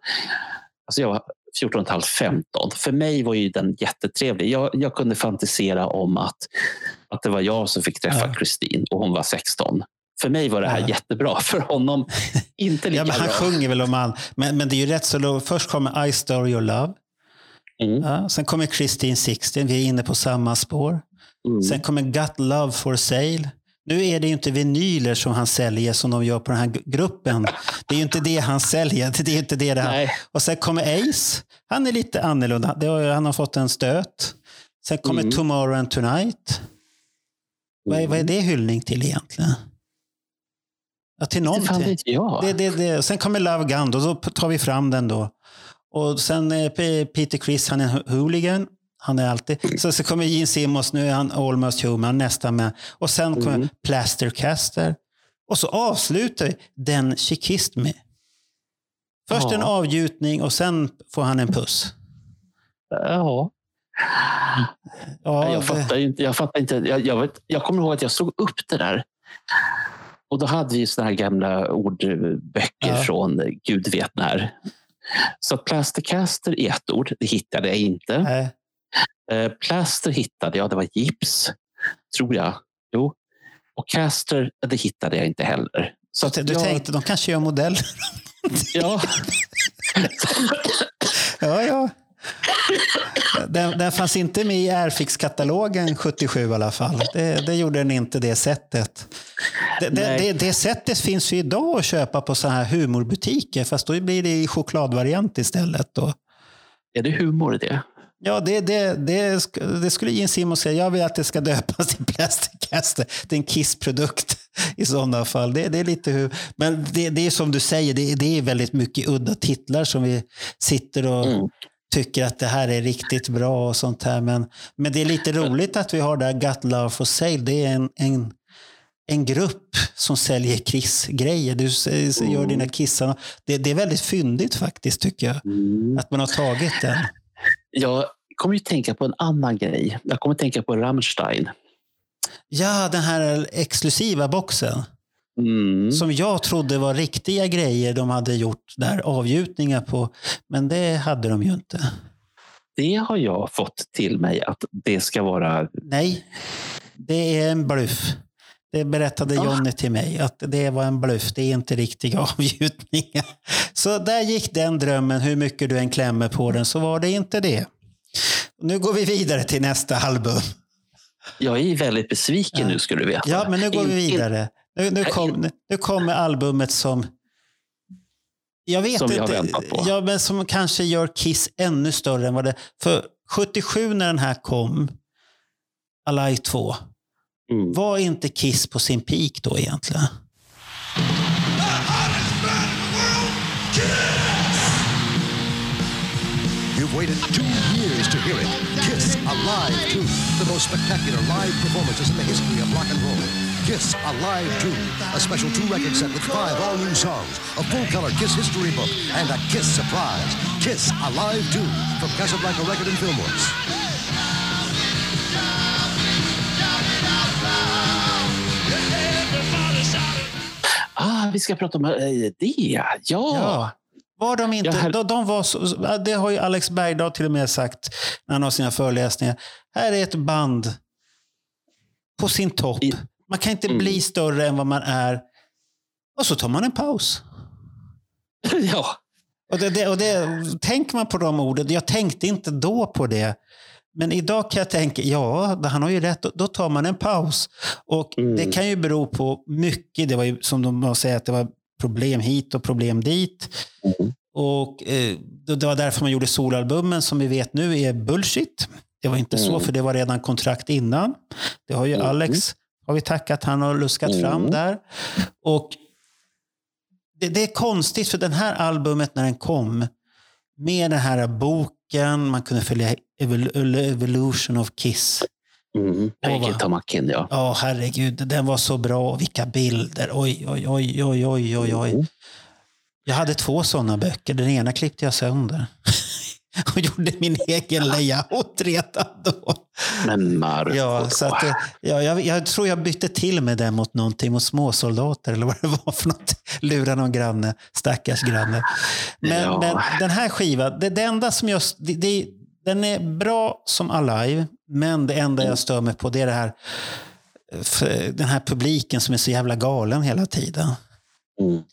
Alltså jag var 14,5, 15. För mig var ju den jättetrevlig. Jag, jag kunde fantisera om att, att det var jag som fick träffa Ja. Christine och hon var 16. För mig var det här Ja. jättebra. <laughs> För honom inte lika Ja, men han bra. sjunger väl om all... Men, men det är ju rätt så lågt. Först kommer I Story Your Love. Mm. Ja, sen kommer Christine 16. Vi är inne på samma spår. Mm. Sen kommer Got Love for Sale. Nu är det ju inte vinyler som han säljer som de gör på den här gr- gruppen. Det är ju inte det han säljer. Det är inte det det. Nej. Och sen kommer Ace. Han är lite annorlunda. Han har fått en stöt. Sen kommer Mm. Tomorrow and Tonight. Vad, är, vad är det hyllning till egentligen? Ja, till någonting. jag. Det, det, det. Sen kommer Love Gun, då, då tar vi fram den då. Och sen Peter Criss, han är en hooligan. Han är alltid. Så, så kommer Gene Simmons, nu är han almost human, nästan med. Och sen kommer Mm. Plastercaster. Och så avslutar den She Kissed Me. Först Ja. en avgjutning och sen får han en puss. Ja. Ja, jag fattar inte. Jag, fattar inte. Jag, jag, vet, jag kommer ihåg att jag slog upp det där. Och då hade vi såna här gamla ordböcker Ja. från gud vet när. Så att plastercaster är ett ord, det hittade jag inte. Nej. Eh, plaster hittade jag, det var gips. Tror jag. Jo. Och caster, det hittade jag inte heller. Så Du jag, tänkte, de kanske gör modeller. <laughs> Ja. Ja, ja. Den, den fanns inte med i Airfix-katalogen 77 i alla fall. Det, det gjorde den inte det sättet. Det, det, det, sättet finns ju idag att köpa på så här humorbutiker, fast då blir det i chokladvariant istället. Då. Är det humor det? Ja, det, det, det, det skulle Gene Simmons säga. Jag vill att det ska döpas till Plasticcaster. Det är en Kiss-produkt i sådana fall. Det, det är lite hur, men det, det är som du säger, det, det är väldigt mycket udda titlar som vi sitter och Mm. Tycker att det här är riktigt bra och sånt här. Men, men det är lite roligt att vi har det här Got Love for Sale. Det är en, en, en grupp som säljer Kiss-grejer. Du s- gör Mm. dina kissar. Det, det är väldigt fyndigt faktiskt tycker jag. Att man har tagit den. Jag kommer ju tänka på en annan grej. Jag kommer tänka på Rammstein. Ja, den här exklusiva boxen. Mm. Som jag trodde var riktiga grejer de hade gjort där avgjutningar på. Men det hade de ju inte. Det har jag fått till mig att det ska vara... Nej, det är en bluff. Det berättade Ah. Jonny till mig, att det var en bluff. Det är inte riktiga <laughs> avgjutningar. Så där gick den drömmen. Hur mycket du än klämmer på den så var det inte det. Nu går vi vidare till nästa album. Jag är väldigt besviken Ja. nu ska du veta. Ja, men nu går vi vidare. Nu, nu, kom, nu, nu kommer albumet som... Jag vet Som vi inte. har väntat på. Ja, men som kanske gör Kiss ännu större än vad det... För 77 när den här kom, Alive 2, Mm. var inte Kiss på sin peak då egentligen? You've waited two years to hear it. Kiss Alive 2, the most spectacular live performances in the history of rock and roll. Kiss Alive 2, a special two-record set with five all-new songs, a full-color Kiss history book, and a Kiss surprise. Kiss Alive 2 from Casablanca Record and Filmworks. Ah, vi ska prata om eh, det. Ja. Ja. Var de inte... Ja, här- de, de var så, det har ju Alex Bergdahl till och med sagt när han har sina föreläsningar. Här är ett band på sin topp. I- Man kan inte Mm. bli större än vad man är. Och så tar man en paus. <laughs> Ja, Och det, det, och det, tänker man på de orden, jag tänkte inte då på det. Men idag kan jag tänka, ja, han har ju rätt. Då- tar man en paus. Och Mm. Det kan ju bero på mycket. Det var ju som de säger att det var problem hit och problem dit. Mm. Och eh, det var därför man gjorde solalbumen som vi vet nu är bullshit. Det var inte så, Mm. för det var redan kontrakt innan. Det har ju Mm. Alex har vi tackat, han har luskat Mm. fram där. Och det, det är konstigt, för den här albumet när den kom, med den här boken, man kunde följa Evol- Evolution of Kiss. mm. Peter McKin, ja. Ja, herregud, den var så bra. Och Vilka bilder. Oj, oj, oj, oj, oj, oj, oj. Mm. Jag hade två sådana böcker. Den ena klippte jag sönder. <laughs> Och gjorde min egen layout redan då. Men Marco, Ja, så att, eh, ja, jag, jag tror jag bytte till med den mot någonting, mot småsoldater eller vad det var för något. Lura någon granne, stackars granne. Men, Ja. men den här skivan, det, det enda som jag... Det, det, den är bra som Alive, men det enda jag stör mig på det är det här, för den här publiken som är så jävla galen hela tiden. Mm.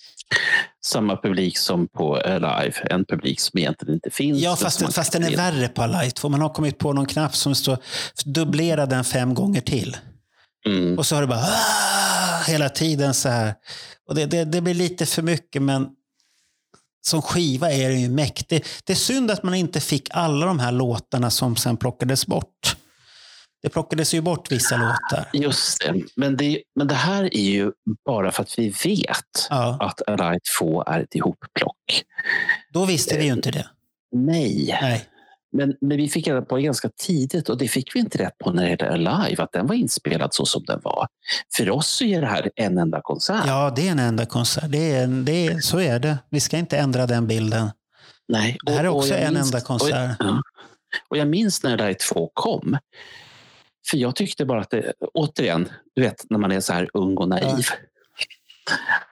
Samma publik som på Alive, en publik som egentligen inte finns. Ja, fast, fast den är värre på Alive. För man har kommit på någon knapp som står dubblera den fem gånger till. Mm. Och så har det bara "Ah!" hela tiden så här. Och det, det, det blir lite för mycket, men som skiva är den ju mäktig. Det är synd att man inte fick alla de här låtarna som sen plockades bort. Det plockades ju bort vissa låtar. Just det. Men, det. men det här är ju bara för att vi vet Ja, att Alive 2 är ett ihopplock. då visste vi ju inte det. Nej, Nej. men, men vi fick reda på det ganska tidigt och det fick vi inte rätt på när det gällde Alive, att den var inspelad så som den var. För oss så är det här en enda konsert. Ja, det är en enda konsert. Det är, det är, så är det. Vi ska inte ändra den bilden. Nej. Det här är och- och också jag en minns- enda konsert. Och, ja. och jag minns när Alive 2 kom. För jag tyckte bara att det, återigen, du vet när man är så här ung och naiv.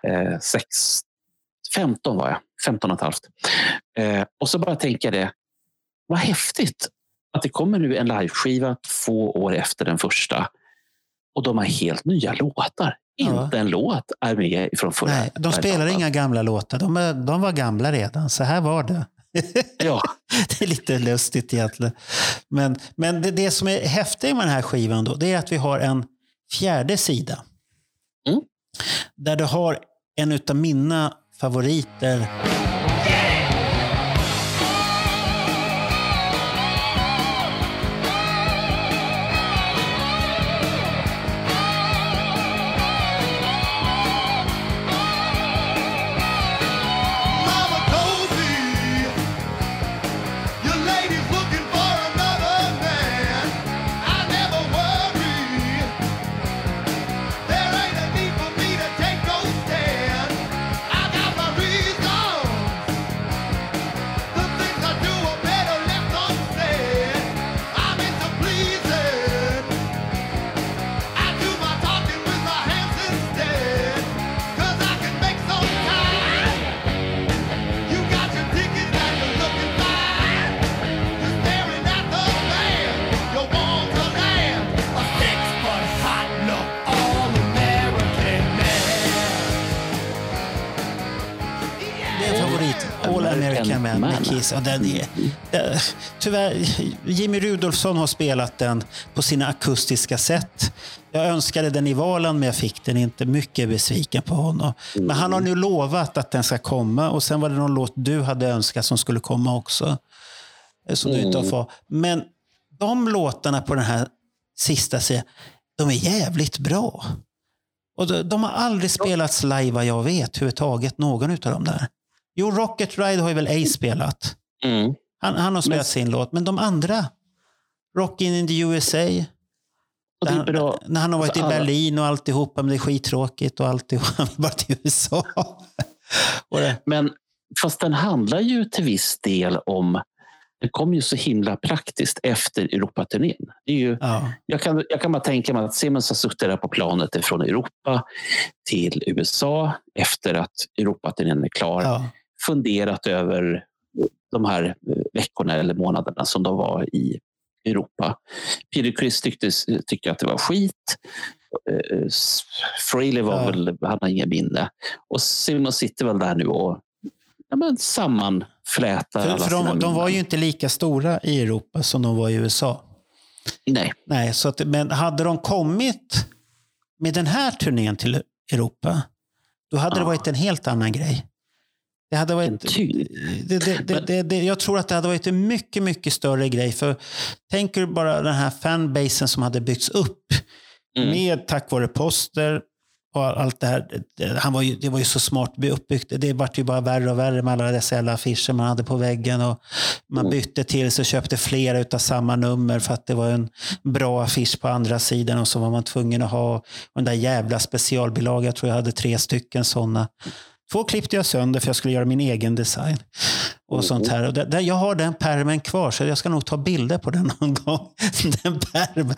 Eh, sex, 15 var jag, 15 och ett halvt. Eh, och så bara tänker jag det, vad häftigt att det kommer nu en liveskiva två år efter den första. Och de har helt nya låtar. Ja. Inte en låt är med från förra. Nej, de spelar inga gamla låtar. De, är, de var gamla redan. Så här var det. <laughs> Ja, Det är lite lustigt egentligen. Men, men det, det som är häftigt med den här skivan då, det är att vi har en fjärde sida. Mm. Där du har en av mina favoriter. Man med Kiss. Och den är, tyvärr, Jimmy Rudolfsson har spelat den på sina akustiska sätt. Jag önskade den i Valand men jag fick den inte. Mycket besviken på honom. Men han har nu lovat att den ska komma och sen var det någon låt du hade önskat som skulle komma också. eh, Som du inte har fått. Men de låtarna på den här sista sidan, de är jävligt bra. Och de, de har aldrig spelats live vad jag vet, överhuvudtaget, någon av dem där. Jo, Rocket Ride har ju väl ej <laughs> spelat. mm. Han, han har spelat Men- sin låt, men de andra, Rockin' in the USA, och det är där bra. han, när han har varit Alltså, i Berlin och alltihopa, men det är skittråkigt och alltihop. <laughs> Han bara till USA. och det, Men fast den handlar ju till viss del om det kom ju så himla praktiskt efter Europaturnén. Det är ju, ja. jag, kan, jag kan bara tänka mig att Simmons har suttit där på planet från Europa till USA efter att Europaturnén är klar. Ja. Funderat över de här eh, veckorna eller månaderna som de var i Europa. Peter Criss tyckte, tyckte att det var skit. Eh, Fraley var Ja. väl, han har inga minne. Och Simmons sitter väl där nu och ja, men sammanflätar För, alla för sina de, de var ju inte lika stora i Europa som de var i USA. Nej, Nej, så att, men hade de kommit med den här turnén till Europa, då hade det Ja. varit en helt annan grej. Det hade varit, tyngd. det, det, det, det, jag tror att det hade varit en mycket, mycket större grej. För tänk er bara den här fanbasen som hade byggts upp Mm. med tack vare poster och allt det här. Han var ju, det var ju så smart uppbyggt. Det vart ju bara värre och värre med alla dessa jävla affischer man hade på väggen. Och man Mm. bytte till sig och köpte flera utav samma nummer för att det var en bra affisch på andra sidan och så var man tvungen att ha och den där jävla specialbilagan. Jag tror jag hade tre stycken sådana. Två klippte jag sönder för jag skulle göra min egen design. Och sånt här. Och där, jag har den pärmen kvar så jag ska nog ta bilder på den <laughs> någon gång. Den pärmen.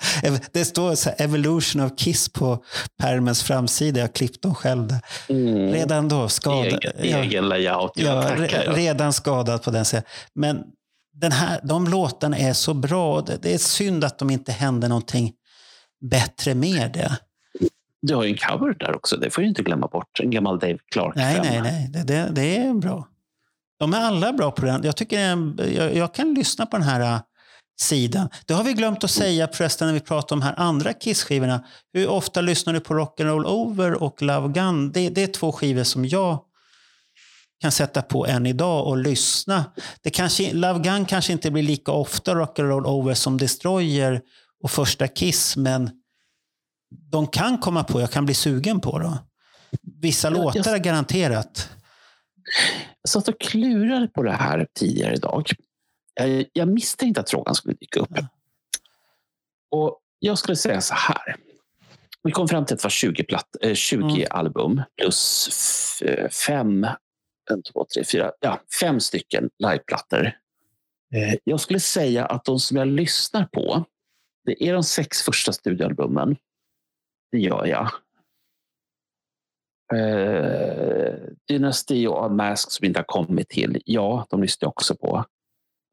Det står så här, Evolution of Kiss på pärmens framsida. Jag har klippt dem själv. Där. Mm. Redan då skadad. egen, egen layout. ja, Ja, tackar. re, redan skadad på den sidan. Men den här, de låtarna är så bra. Det, det är synd att de inte hände någonting bättre med det. Du har ju en cover där också. Det får du inte glömma bort. En gammal Dave Clark. Nej, nej, nej. Det, det, det är bra. De är alla bra på den. Jag, tycker det jag, jag kan lyssna på den här äh, sidan. Det har vi glömt att säga förresten när vi pratar om de här andra Kiss-skivorna. Hur ofta lyssnar du på Rock'n'Roll Over och Love Gun? Det, det är två skivor som jag kan sätta på än idag och lyssna. Det kanske, Love Gun kanske inte blir lika ofta Rock'n'Roll Over som Destroyer och första Kiss, men de kan komma på, jag kan bli sugen på dem. Vissa Ja, låtar jag- är garanterat. Jag satt och klurade på det här tidigare idag. Jag, jag misstänkte att frågan skulle dyka upp. Och Jag skulle säga så här. Vi kom fram till att det var 20, platt, eh, 20 Mm. album plus eh, fem, en, två, tre, fyra, ja, fem stycken liveplattor. Eh, Jag skulle säga att de som jag lyssnar på, det är de sex första studioalbumen. Det gör jag. Eh, Dynasty och Unmasked som inte har kommit till, ja, de lyssnar jag också på.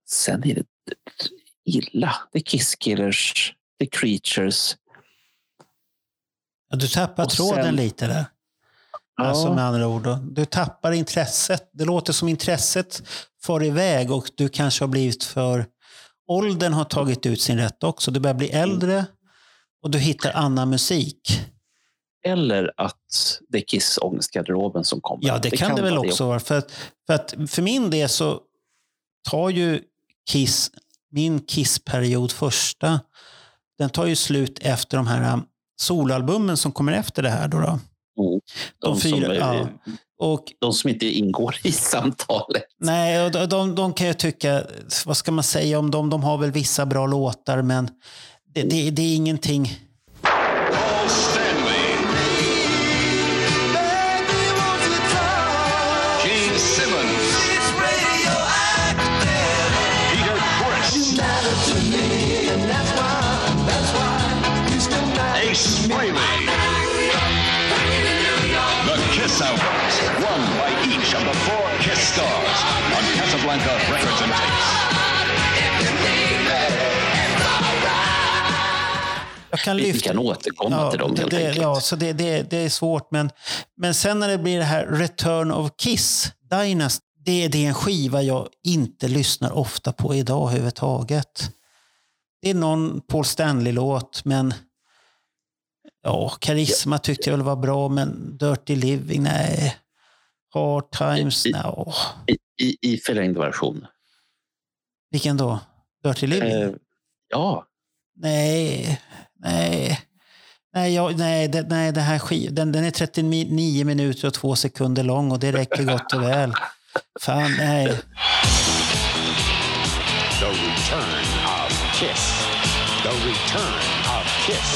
Sen är det illa. Det är Kiss Killers, det är Creatures. Ja, Du tappar Och tråden sen- lite där. Alltså med andra ord. Du tappar intresset. Det låter som intresset far iväg och du kanske har blivit för... Åldern har tagit ut sin rätt också. Du börjar bli äldre och du hittar annan musik. Eller att det är Kiss ångestgarderoben som kommer. Ja, det, kan det väl också vara. För att, för att för min del så tar ju Kiss, min Kiss-period första, den tar ju slut efter de här um, solalbumen som kommer efter det här. Då, då. Mm. De, De, som, fyra, eh, ja. Och de som inte ingår i samtalet. Nej, och de, de, de kan jag tycka, vad ska man säga om dem? De har väl vissa bra låtar, men det, det, det är ingenting. Paul Stanley. Gene Simmons. Peter Chris. Ace Frehley. The Kiss albums, one by each of the four Kiss stars on Casablanca Records and Tapes. Jag kan Vi, vi lyfta... kan återkomma Ja, till dem helt det, enkelt. ja, så det, det, det är svårt. Men, men sen när det blir det här Return of Kiss, Dynasty, det, det är en skiva jag inte lyssnar ofta på idag överhuvudtaget. Det är någon Paul Stanley-låt, men ja, Karisma tyckte jag väl var bra, men Dirty Living, nej. Hard Times, I- nej. I, i, I förlängd version. Vilken då? Dirty Living? Eh, ja, Nej, nej. Nej, jag, nej, det, nej det här skiv, den, den är 39 minuter och två sekunder lång och det räcker gott och väl. Fan, nej. The return of Kiss. The return of Kiss.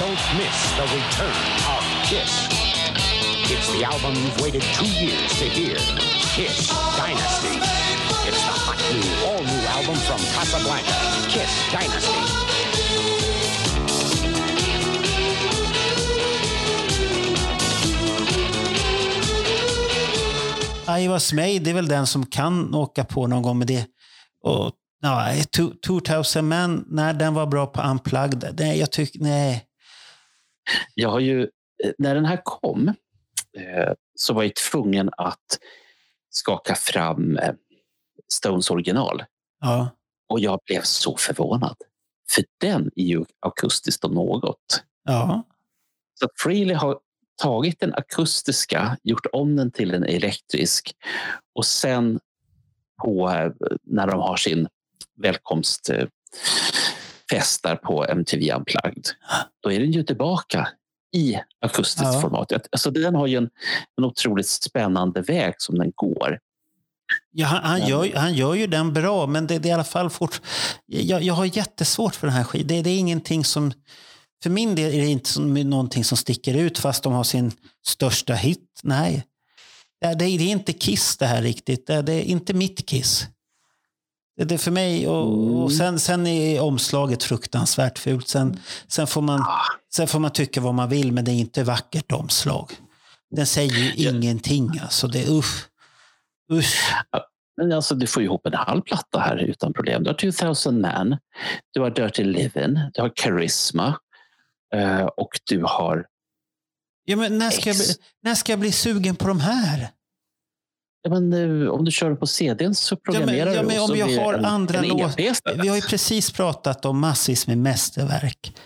Don't miss the return of Kiss. It's the album you've waited two years to hear. Kiss Dynasty. It's the hot new, all new album from Casablanca. Kiss Dynasty. Made, det är väl den som kan åka på någon gång med det. Och, Two- 2000 Men, när den var bra på Unplugged. Nej, jag tycker, nej. jag har ju, eh, när den här kom, eh, så var jag tvungen att skaka fram eh, Stones original. Ja. Och jag blev så förvånad. För den är ju akustiskt om något. Ja. Så att Frehley har tagit den akustiska, gjort om den till en elektrisk och sen på, eh, när de har sin välkomstfest där på MTV Unplugged, då är den ju tillbaka i akustiskt Ja. format. Alltså den har ju en, en otroligt spännande väg som den går. Ja, han, han, gör, han gör ju den bra, men det, det är i alla fall fort... Jag, jag har jättesvårt för den här skivan. Det, det är ingenting som... För min del är det inte någonting som sticker ut fast de har sin största hit. Nej. Det, det, det är inte Kiss det här riktigt. Det, det är inte mitt Kiss. Det, är för mig. Och, och sen, sen är omslaget fruktansvärt fult. Sen, sen, får man, sen får man tycka vad man vill, men det är inte vackert omslag. Den säger ju ingenting. Alltså, det är usch. Usch. Men alltså, du får ihop en halv platta här utan problem. Du har 2000 Man, du har Dirty Livin', du har Charisma och du har... Ja, men när, ska jag bli, när ska jag bli sugen på de här? Ja, men, eh, om du kör på CDn så programmerar ja, du men och om jag har en, andra en låt- EP istället. Vi har ju precis pratat om massvis med mästerverk.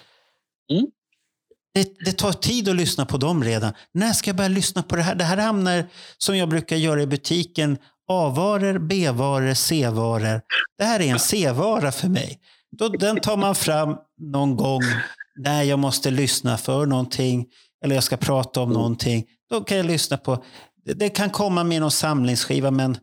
Mm. Det, det tar tid att lyssna på dem redan. När ska jag börja lyssna på det här? Det här hamnar, som jag brukar göra i butiken, A-varor, B-varor, C-varor. Det här är en C-vara för mig. Då, den tar man fram någon gång när jag måste lyssna för någonting eller jag ska prata om någonting. Då kan jag lyssna på. Det, det kan komma med någon samlingsskiva men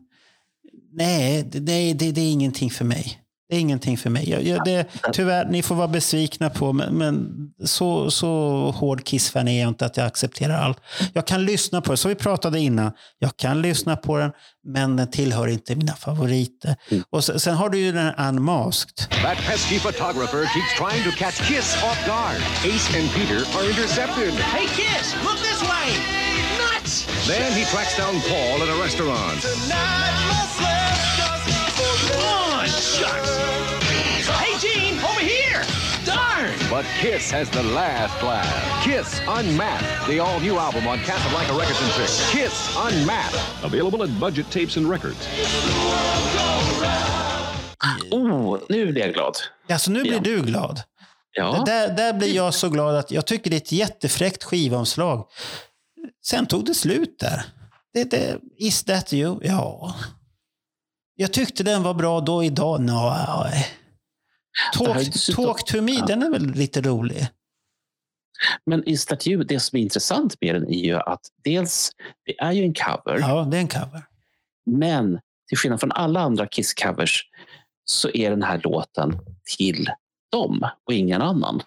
nej, det, det, det är ingenting för mig. Det är ingenting för mig. Jag, jag, det, tyvärr, ni får vara besvikna på men, men så, så hård Kiss-fan är jag inte att jag accepterar allt. Jag kan lyssna på det, så vi pratade innan. Jag kan lyssna på den, men den tillhör inte mina favoriter. Och sen, sen har du ju den här Unmasked. That pesky photographer keeps trying to catch Kiss off guard. Ace and Peter are intercepted. Hey, kids, look this way! Nuts! Then he tracks down Paul at a restaurant. Come But Kiss has the last laugh. Kiss Unmasked, the all-new album on Casablanca Records and Tricks. Kiss Unmasked. Available at Budget Tapes and Records. Oh, nu blir jag glad. Alltså nu blir Ja. du glad. Ja, Där, där blir jag så glad att jag tycker det är ett jättefräckt skivomslag. Sen tog det slut där. Det, det, is that you? Ja. Jag tyckte den var bra då, idag? Nej. Här Talk, talk to me, den är väl lite rolig? men i Statue, det som är intressant med den är ju att dels, det är ju en cover, Ja, det är en cover. men till skillnad från alla andra Kiss-covers så är den här låten till dem och ingen annan.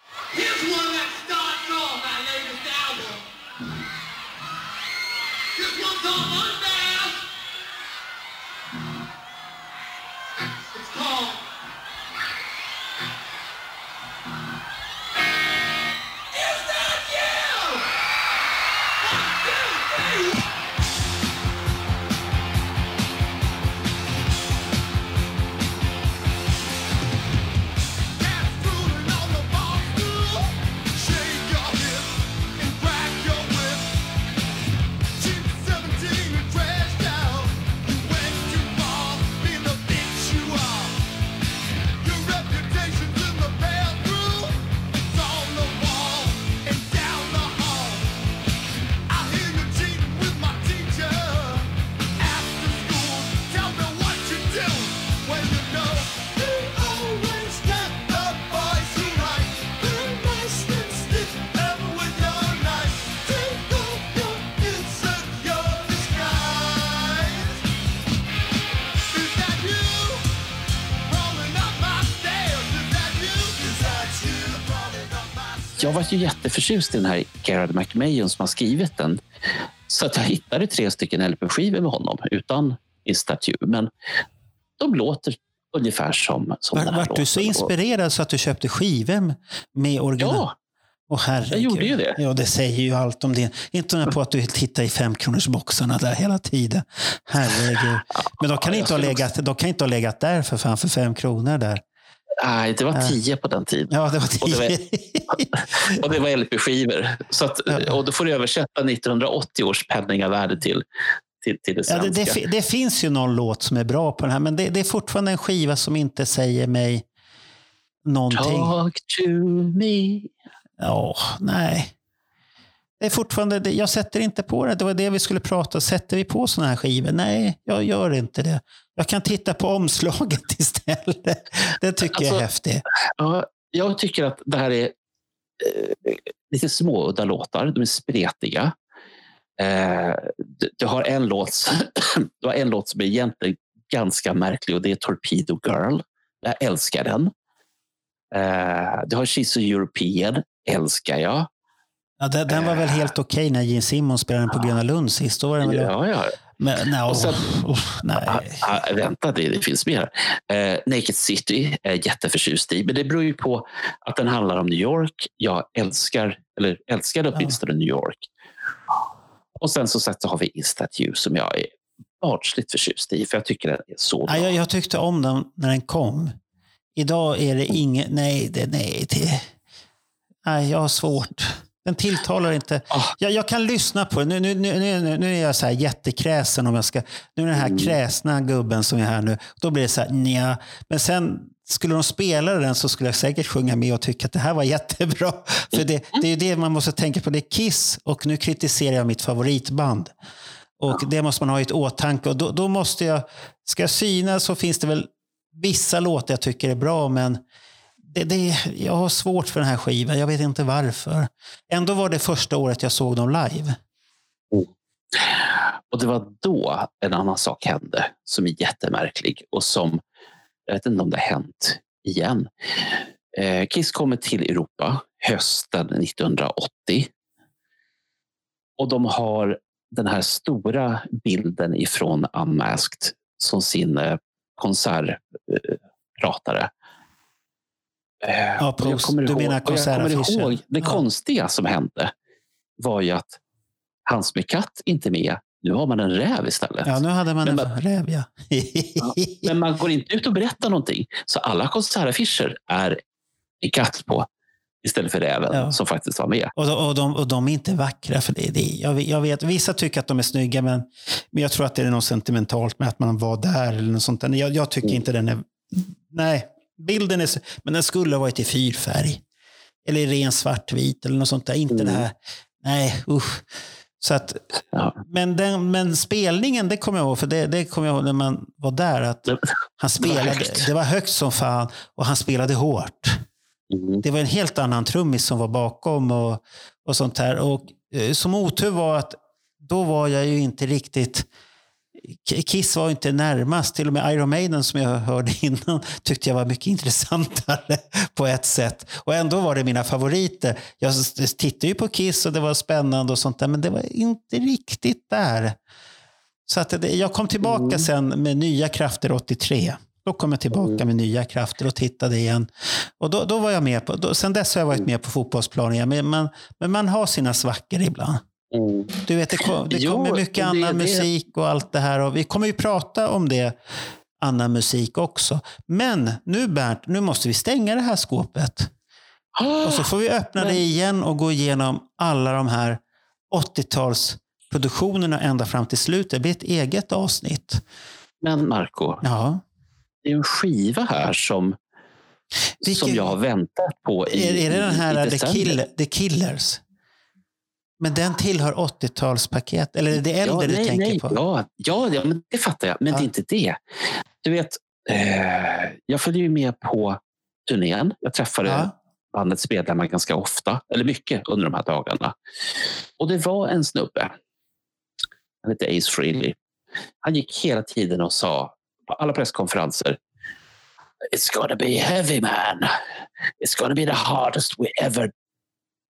Jag var ju jätteförtjust i den här Garrett McMahon som har skrivit den. Så att jag hittade tre stycken LP-skivor med honom utan i Statue. Men de låter ungefär som, som Var, den här vart du så inspirerad så att du köpte skivor med original? Ja, herregud. Jag gjorde ju det. Ja, det säger ju allt om det. Inte på att du tittar i femkronorsboxarna där hela tiden. Herregud. <laughs> Men de kan, inte ha legat, de kan inte ha legat där för fan för fem kronor där. Nej, det var tio på den tiden. Ja, det var Och det var- tio. Och det var LP-skivor. Så att, och då får du översätta 1980 års penningvärde till, till, till det Ja, det, det, det finns ju någon låt som är bra på den här, men det, det är fortfarande en skiva som inte säger mig någonting. Talk to me. Ja, nej. Det är fortfarande, jag sätter inte på det. Det var det vi skulle prata Sätter vi på såna här skivor? Nej, jag gör inte det. Jag kan titta på omslaget <laughs> istället. Det tycker jag är Alltså- häftigt. Ja, jag tycker att det här är eh, lite småudda låtar. De är spretiga. Eh, du, du, har en låt, <clears throat> du har en låt som är egentligen ganska märklig och det är Torpedo Girl. Jag älskar den. Eh, du har She's so European. Älskar jag. Ja, den, den var väl helt okej när Gene Simmons spelade den på Gröna Lund sist. Då var den väl, Ja, ja. Men, nej, Och sen- uff, nej. Ah, ah, vänta, det, det finns mer. Eh, Naked City är jag jätteförtjust i, men det beror ju på att den handlar om New York. Jag älskar, eller älskade åtminstone New York. Och sen så, så har vi You som jag är barnsligt förtjust i, för jag tycker den är så bra. Ja, jag, jag tyckte om den när den kom. Idag är det inget, nej, det, nej, det, nej, jag har svårt. Den tilltalar inte. Ah. Jag, jag kan lyssna på den. Nu, nu, nu, nu, är jag så här jättekräsen. Om jag ska, nu är den här Mm. kräsna gubben som är här nu. Då blir det så här, nja. Men sen skulle de spela den så skulle jag säkert sjunga med och tycka att det här var <laughs> jättebra. För det, det är ju det man måste tänka på. Det är Kiss och nu kritiserar jag mitt favoritband. Och Det måste man ha i ett åtanke. Och då, då måste jag, ska jag syna så finns det väl vissa låtar jag tycker är bra, men det, det, jag har svårt för den här skivan. Jag vet inte varför. Ändå var det första året jag såg dem live. Mm. Och det var då en annan sak hände som är jättemärklig och som, jag vet inte om det har hänt igen. Eh, Kiss kommer till Europa hösten 1980. Och de har den här stora bilden ifrån Unmasked som sin eh, konsertpratare. Eh, Ja, kommer du ihåg- menar konsertaffischen. Det Ja. konstiga som hände var ju att Hans med katt inte med. Nu har man en räv istället. Ja, nu hade man Men en man- räv, ja. Men man går inte ut och berättar någonting. Så alla konsertaffischer är en katt på istället för räven Ja. som faktiskt var med. Och, de, och, de, och de är inte vackra. för det, det jag, jag vet, Vissa tycker att de är snygga, men, men jag tror att det är något sentimentalt med att man var där. eller något sånt. Jag, jag tycker Mm. inte den är... Nej, bilden är... Men den skulle ha varit i fyrfärg. Eller i ren svartvit eller något sånt där. Inte Mm. det här... Nej, usch. Så att, Ja. men, den, men spelningen, det kommer jag ihåg, för det, det kommer jag ihåg när man var där. att Det- Han spelade, högt. det var högt som fan och han spelade hårt. Mm. Det var en helt annan trummis som var bakom och, och sånt här. Och, eh, som otur var att då var jag ju inte riktigt... Kiss var inte närmast. Till och med Iron Maiden som jag hörde innan tyckte jag var mycket <laughs> intressantare på ett sätt. Och ändå var det mina favoriter. Jag tittade ju på Kiss och det var spännande och sånt där, men det var inte riktigt där. Så att det, jag kom tillbaka sen med nya krafter 83. Då kom jag tillbaka med nya krafter och tittade igen. Och då, då var jag med på, då, sen dess har jag varit med på fotbollsplanen igen. Men man, men man har sina svackor ibland. Mm. Du vet, det, kom, det kommer mycket det- annan det- musik och allt det här. Och vi kommer ju prata om det, annan musik också. Men nu Bernt, nu måste vi stänga det här skåpet. Och så får vi öppna det igen och gå igenom alla de här 80-talsproduktionerna ända fram till slutet. Det blir ett eget avsnitt. Men Marco, Ja. det är en skiva här som, Vilken- som jag har väntat på i Är, är det den i- i här The. Kill, The Killers? Men den tillhör 80-talspaket? Eller är det äldre du nej, tänker nej, på? Ja, ja, ja, men det fattar jag. Men Ja. det är inte det. Du vet, eh, jag följer ju med på turnén. Jag träffade Ja. bandets medlemmar ganska ofta, eller mycket under de här dagarna. Och det var en snubbe, han hette Ace Frehley. Han gick hela tiden och sa på alla presskonferenser It's gonna be heavy man. It's gonna be the hardest we ever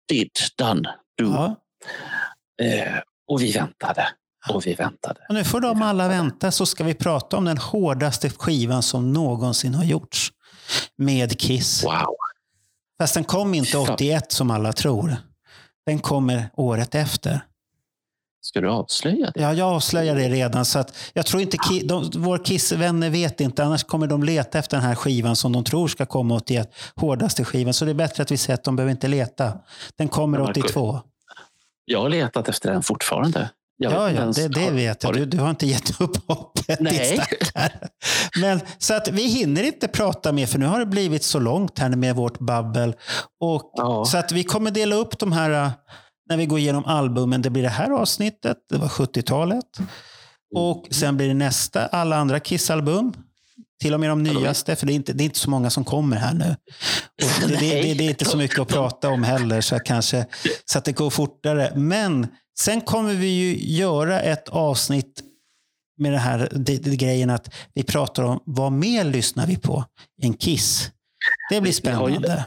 did, done, do. Ja. Eh, och vi väntade. Och vi väntade. Och nu får de alla vänta så ska vi prata om den hårdaste skivan som någonsin har gjorts. Med Kiss. Wow. Fast den kom inte Fan. 81 som alla tror. Den kommer året efter. Ska du avslöja det? Ja, jag avslöjar det redan. Så att jag tror inte ki- de, våra Kiss-vänner vet inte. Annars kommer de leta efter den här skivan som de tror ska komma 81. Hårdaste skivan. Så det är bättre att vi säger att de behöver inte leta. Den kommer Ja, Marco. 82. Jag har letat efter den fortfarande. Jag Ja, ja det, det har- vet jag. Du, du har inte gett upp hoppet. Nej. Men, så att vi hinner inte prata mer för nu har det blivit så långt här med vårt babbel. Och, Ja. Så att vi kommer dela upp de här äh, när vi går igenom albumen. Det blir det här avsnittet, det var 70-talet. Och sen blir det nästa, alla andra Kiss-album. Till och med de nyaste, för det är inte, det är inte så många som kommer här nu. <laughs> Det, det, det, det är inte så mycket att prata om heller, så, kanske, så att det går fortare. Men sen kommer vi ju göra ett avsnitt med det här grejen att vi pratar om vad mer lyssnar vi på än Kiss. Det blir Vi har ju- spännande.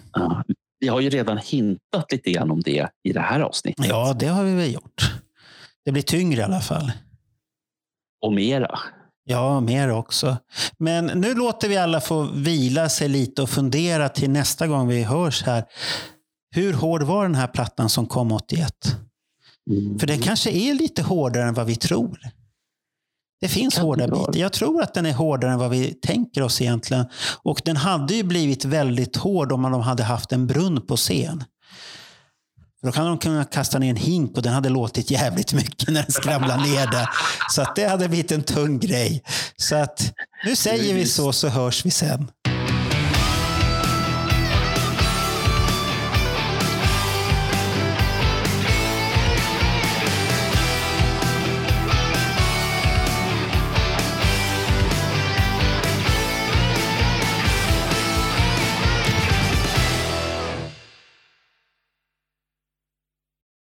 Vi har ju redan hintat lite grann om det i det här avsnittet. Ja, det har vi väl gjort. Det blir tyngre i alla fall. Och mera. Ja, mer också. Men nu låter vi alla få vila sig lite och fundera till nästa gång vi hörs här. Hur hård var den här plattan som kom 81? Mm. För den kanske är lite hårdare än vad vi tror. Det finns Kan hårda bitar. Jag tror att den är hårdare än vad vi tänker oss egentligen. Och den hade ju blivit väldigt hård om de hade haft en brunn på scen. För Då kan de kunna kasta ner en hink och den hade låtit jävligt mycket när den skramlade ner där. Så att det hade blivit en tung grej. Så att nu säger vi så, så hörs vi sen.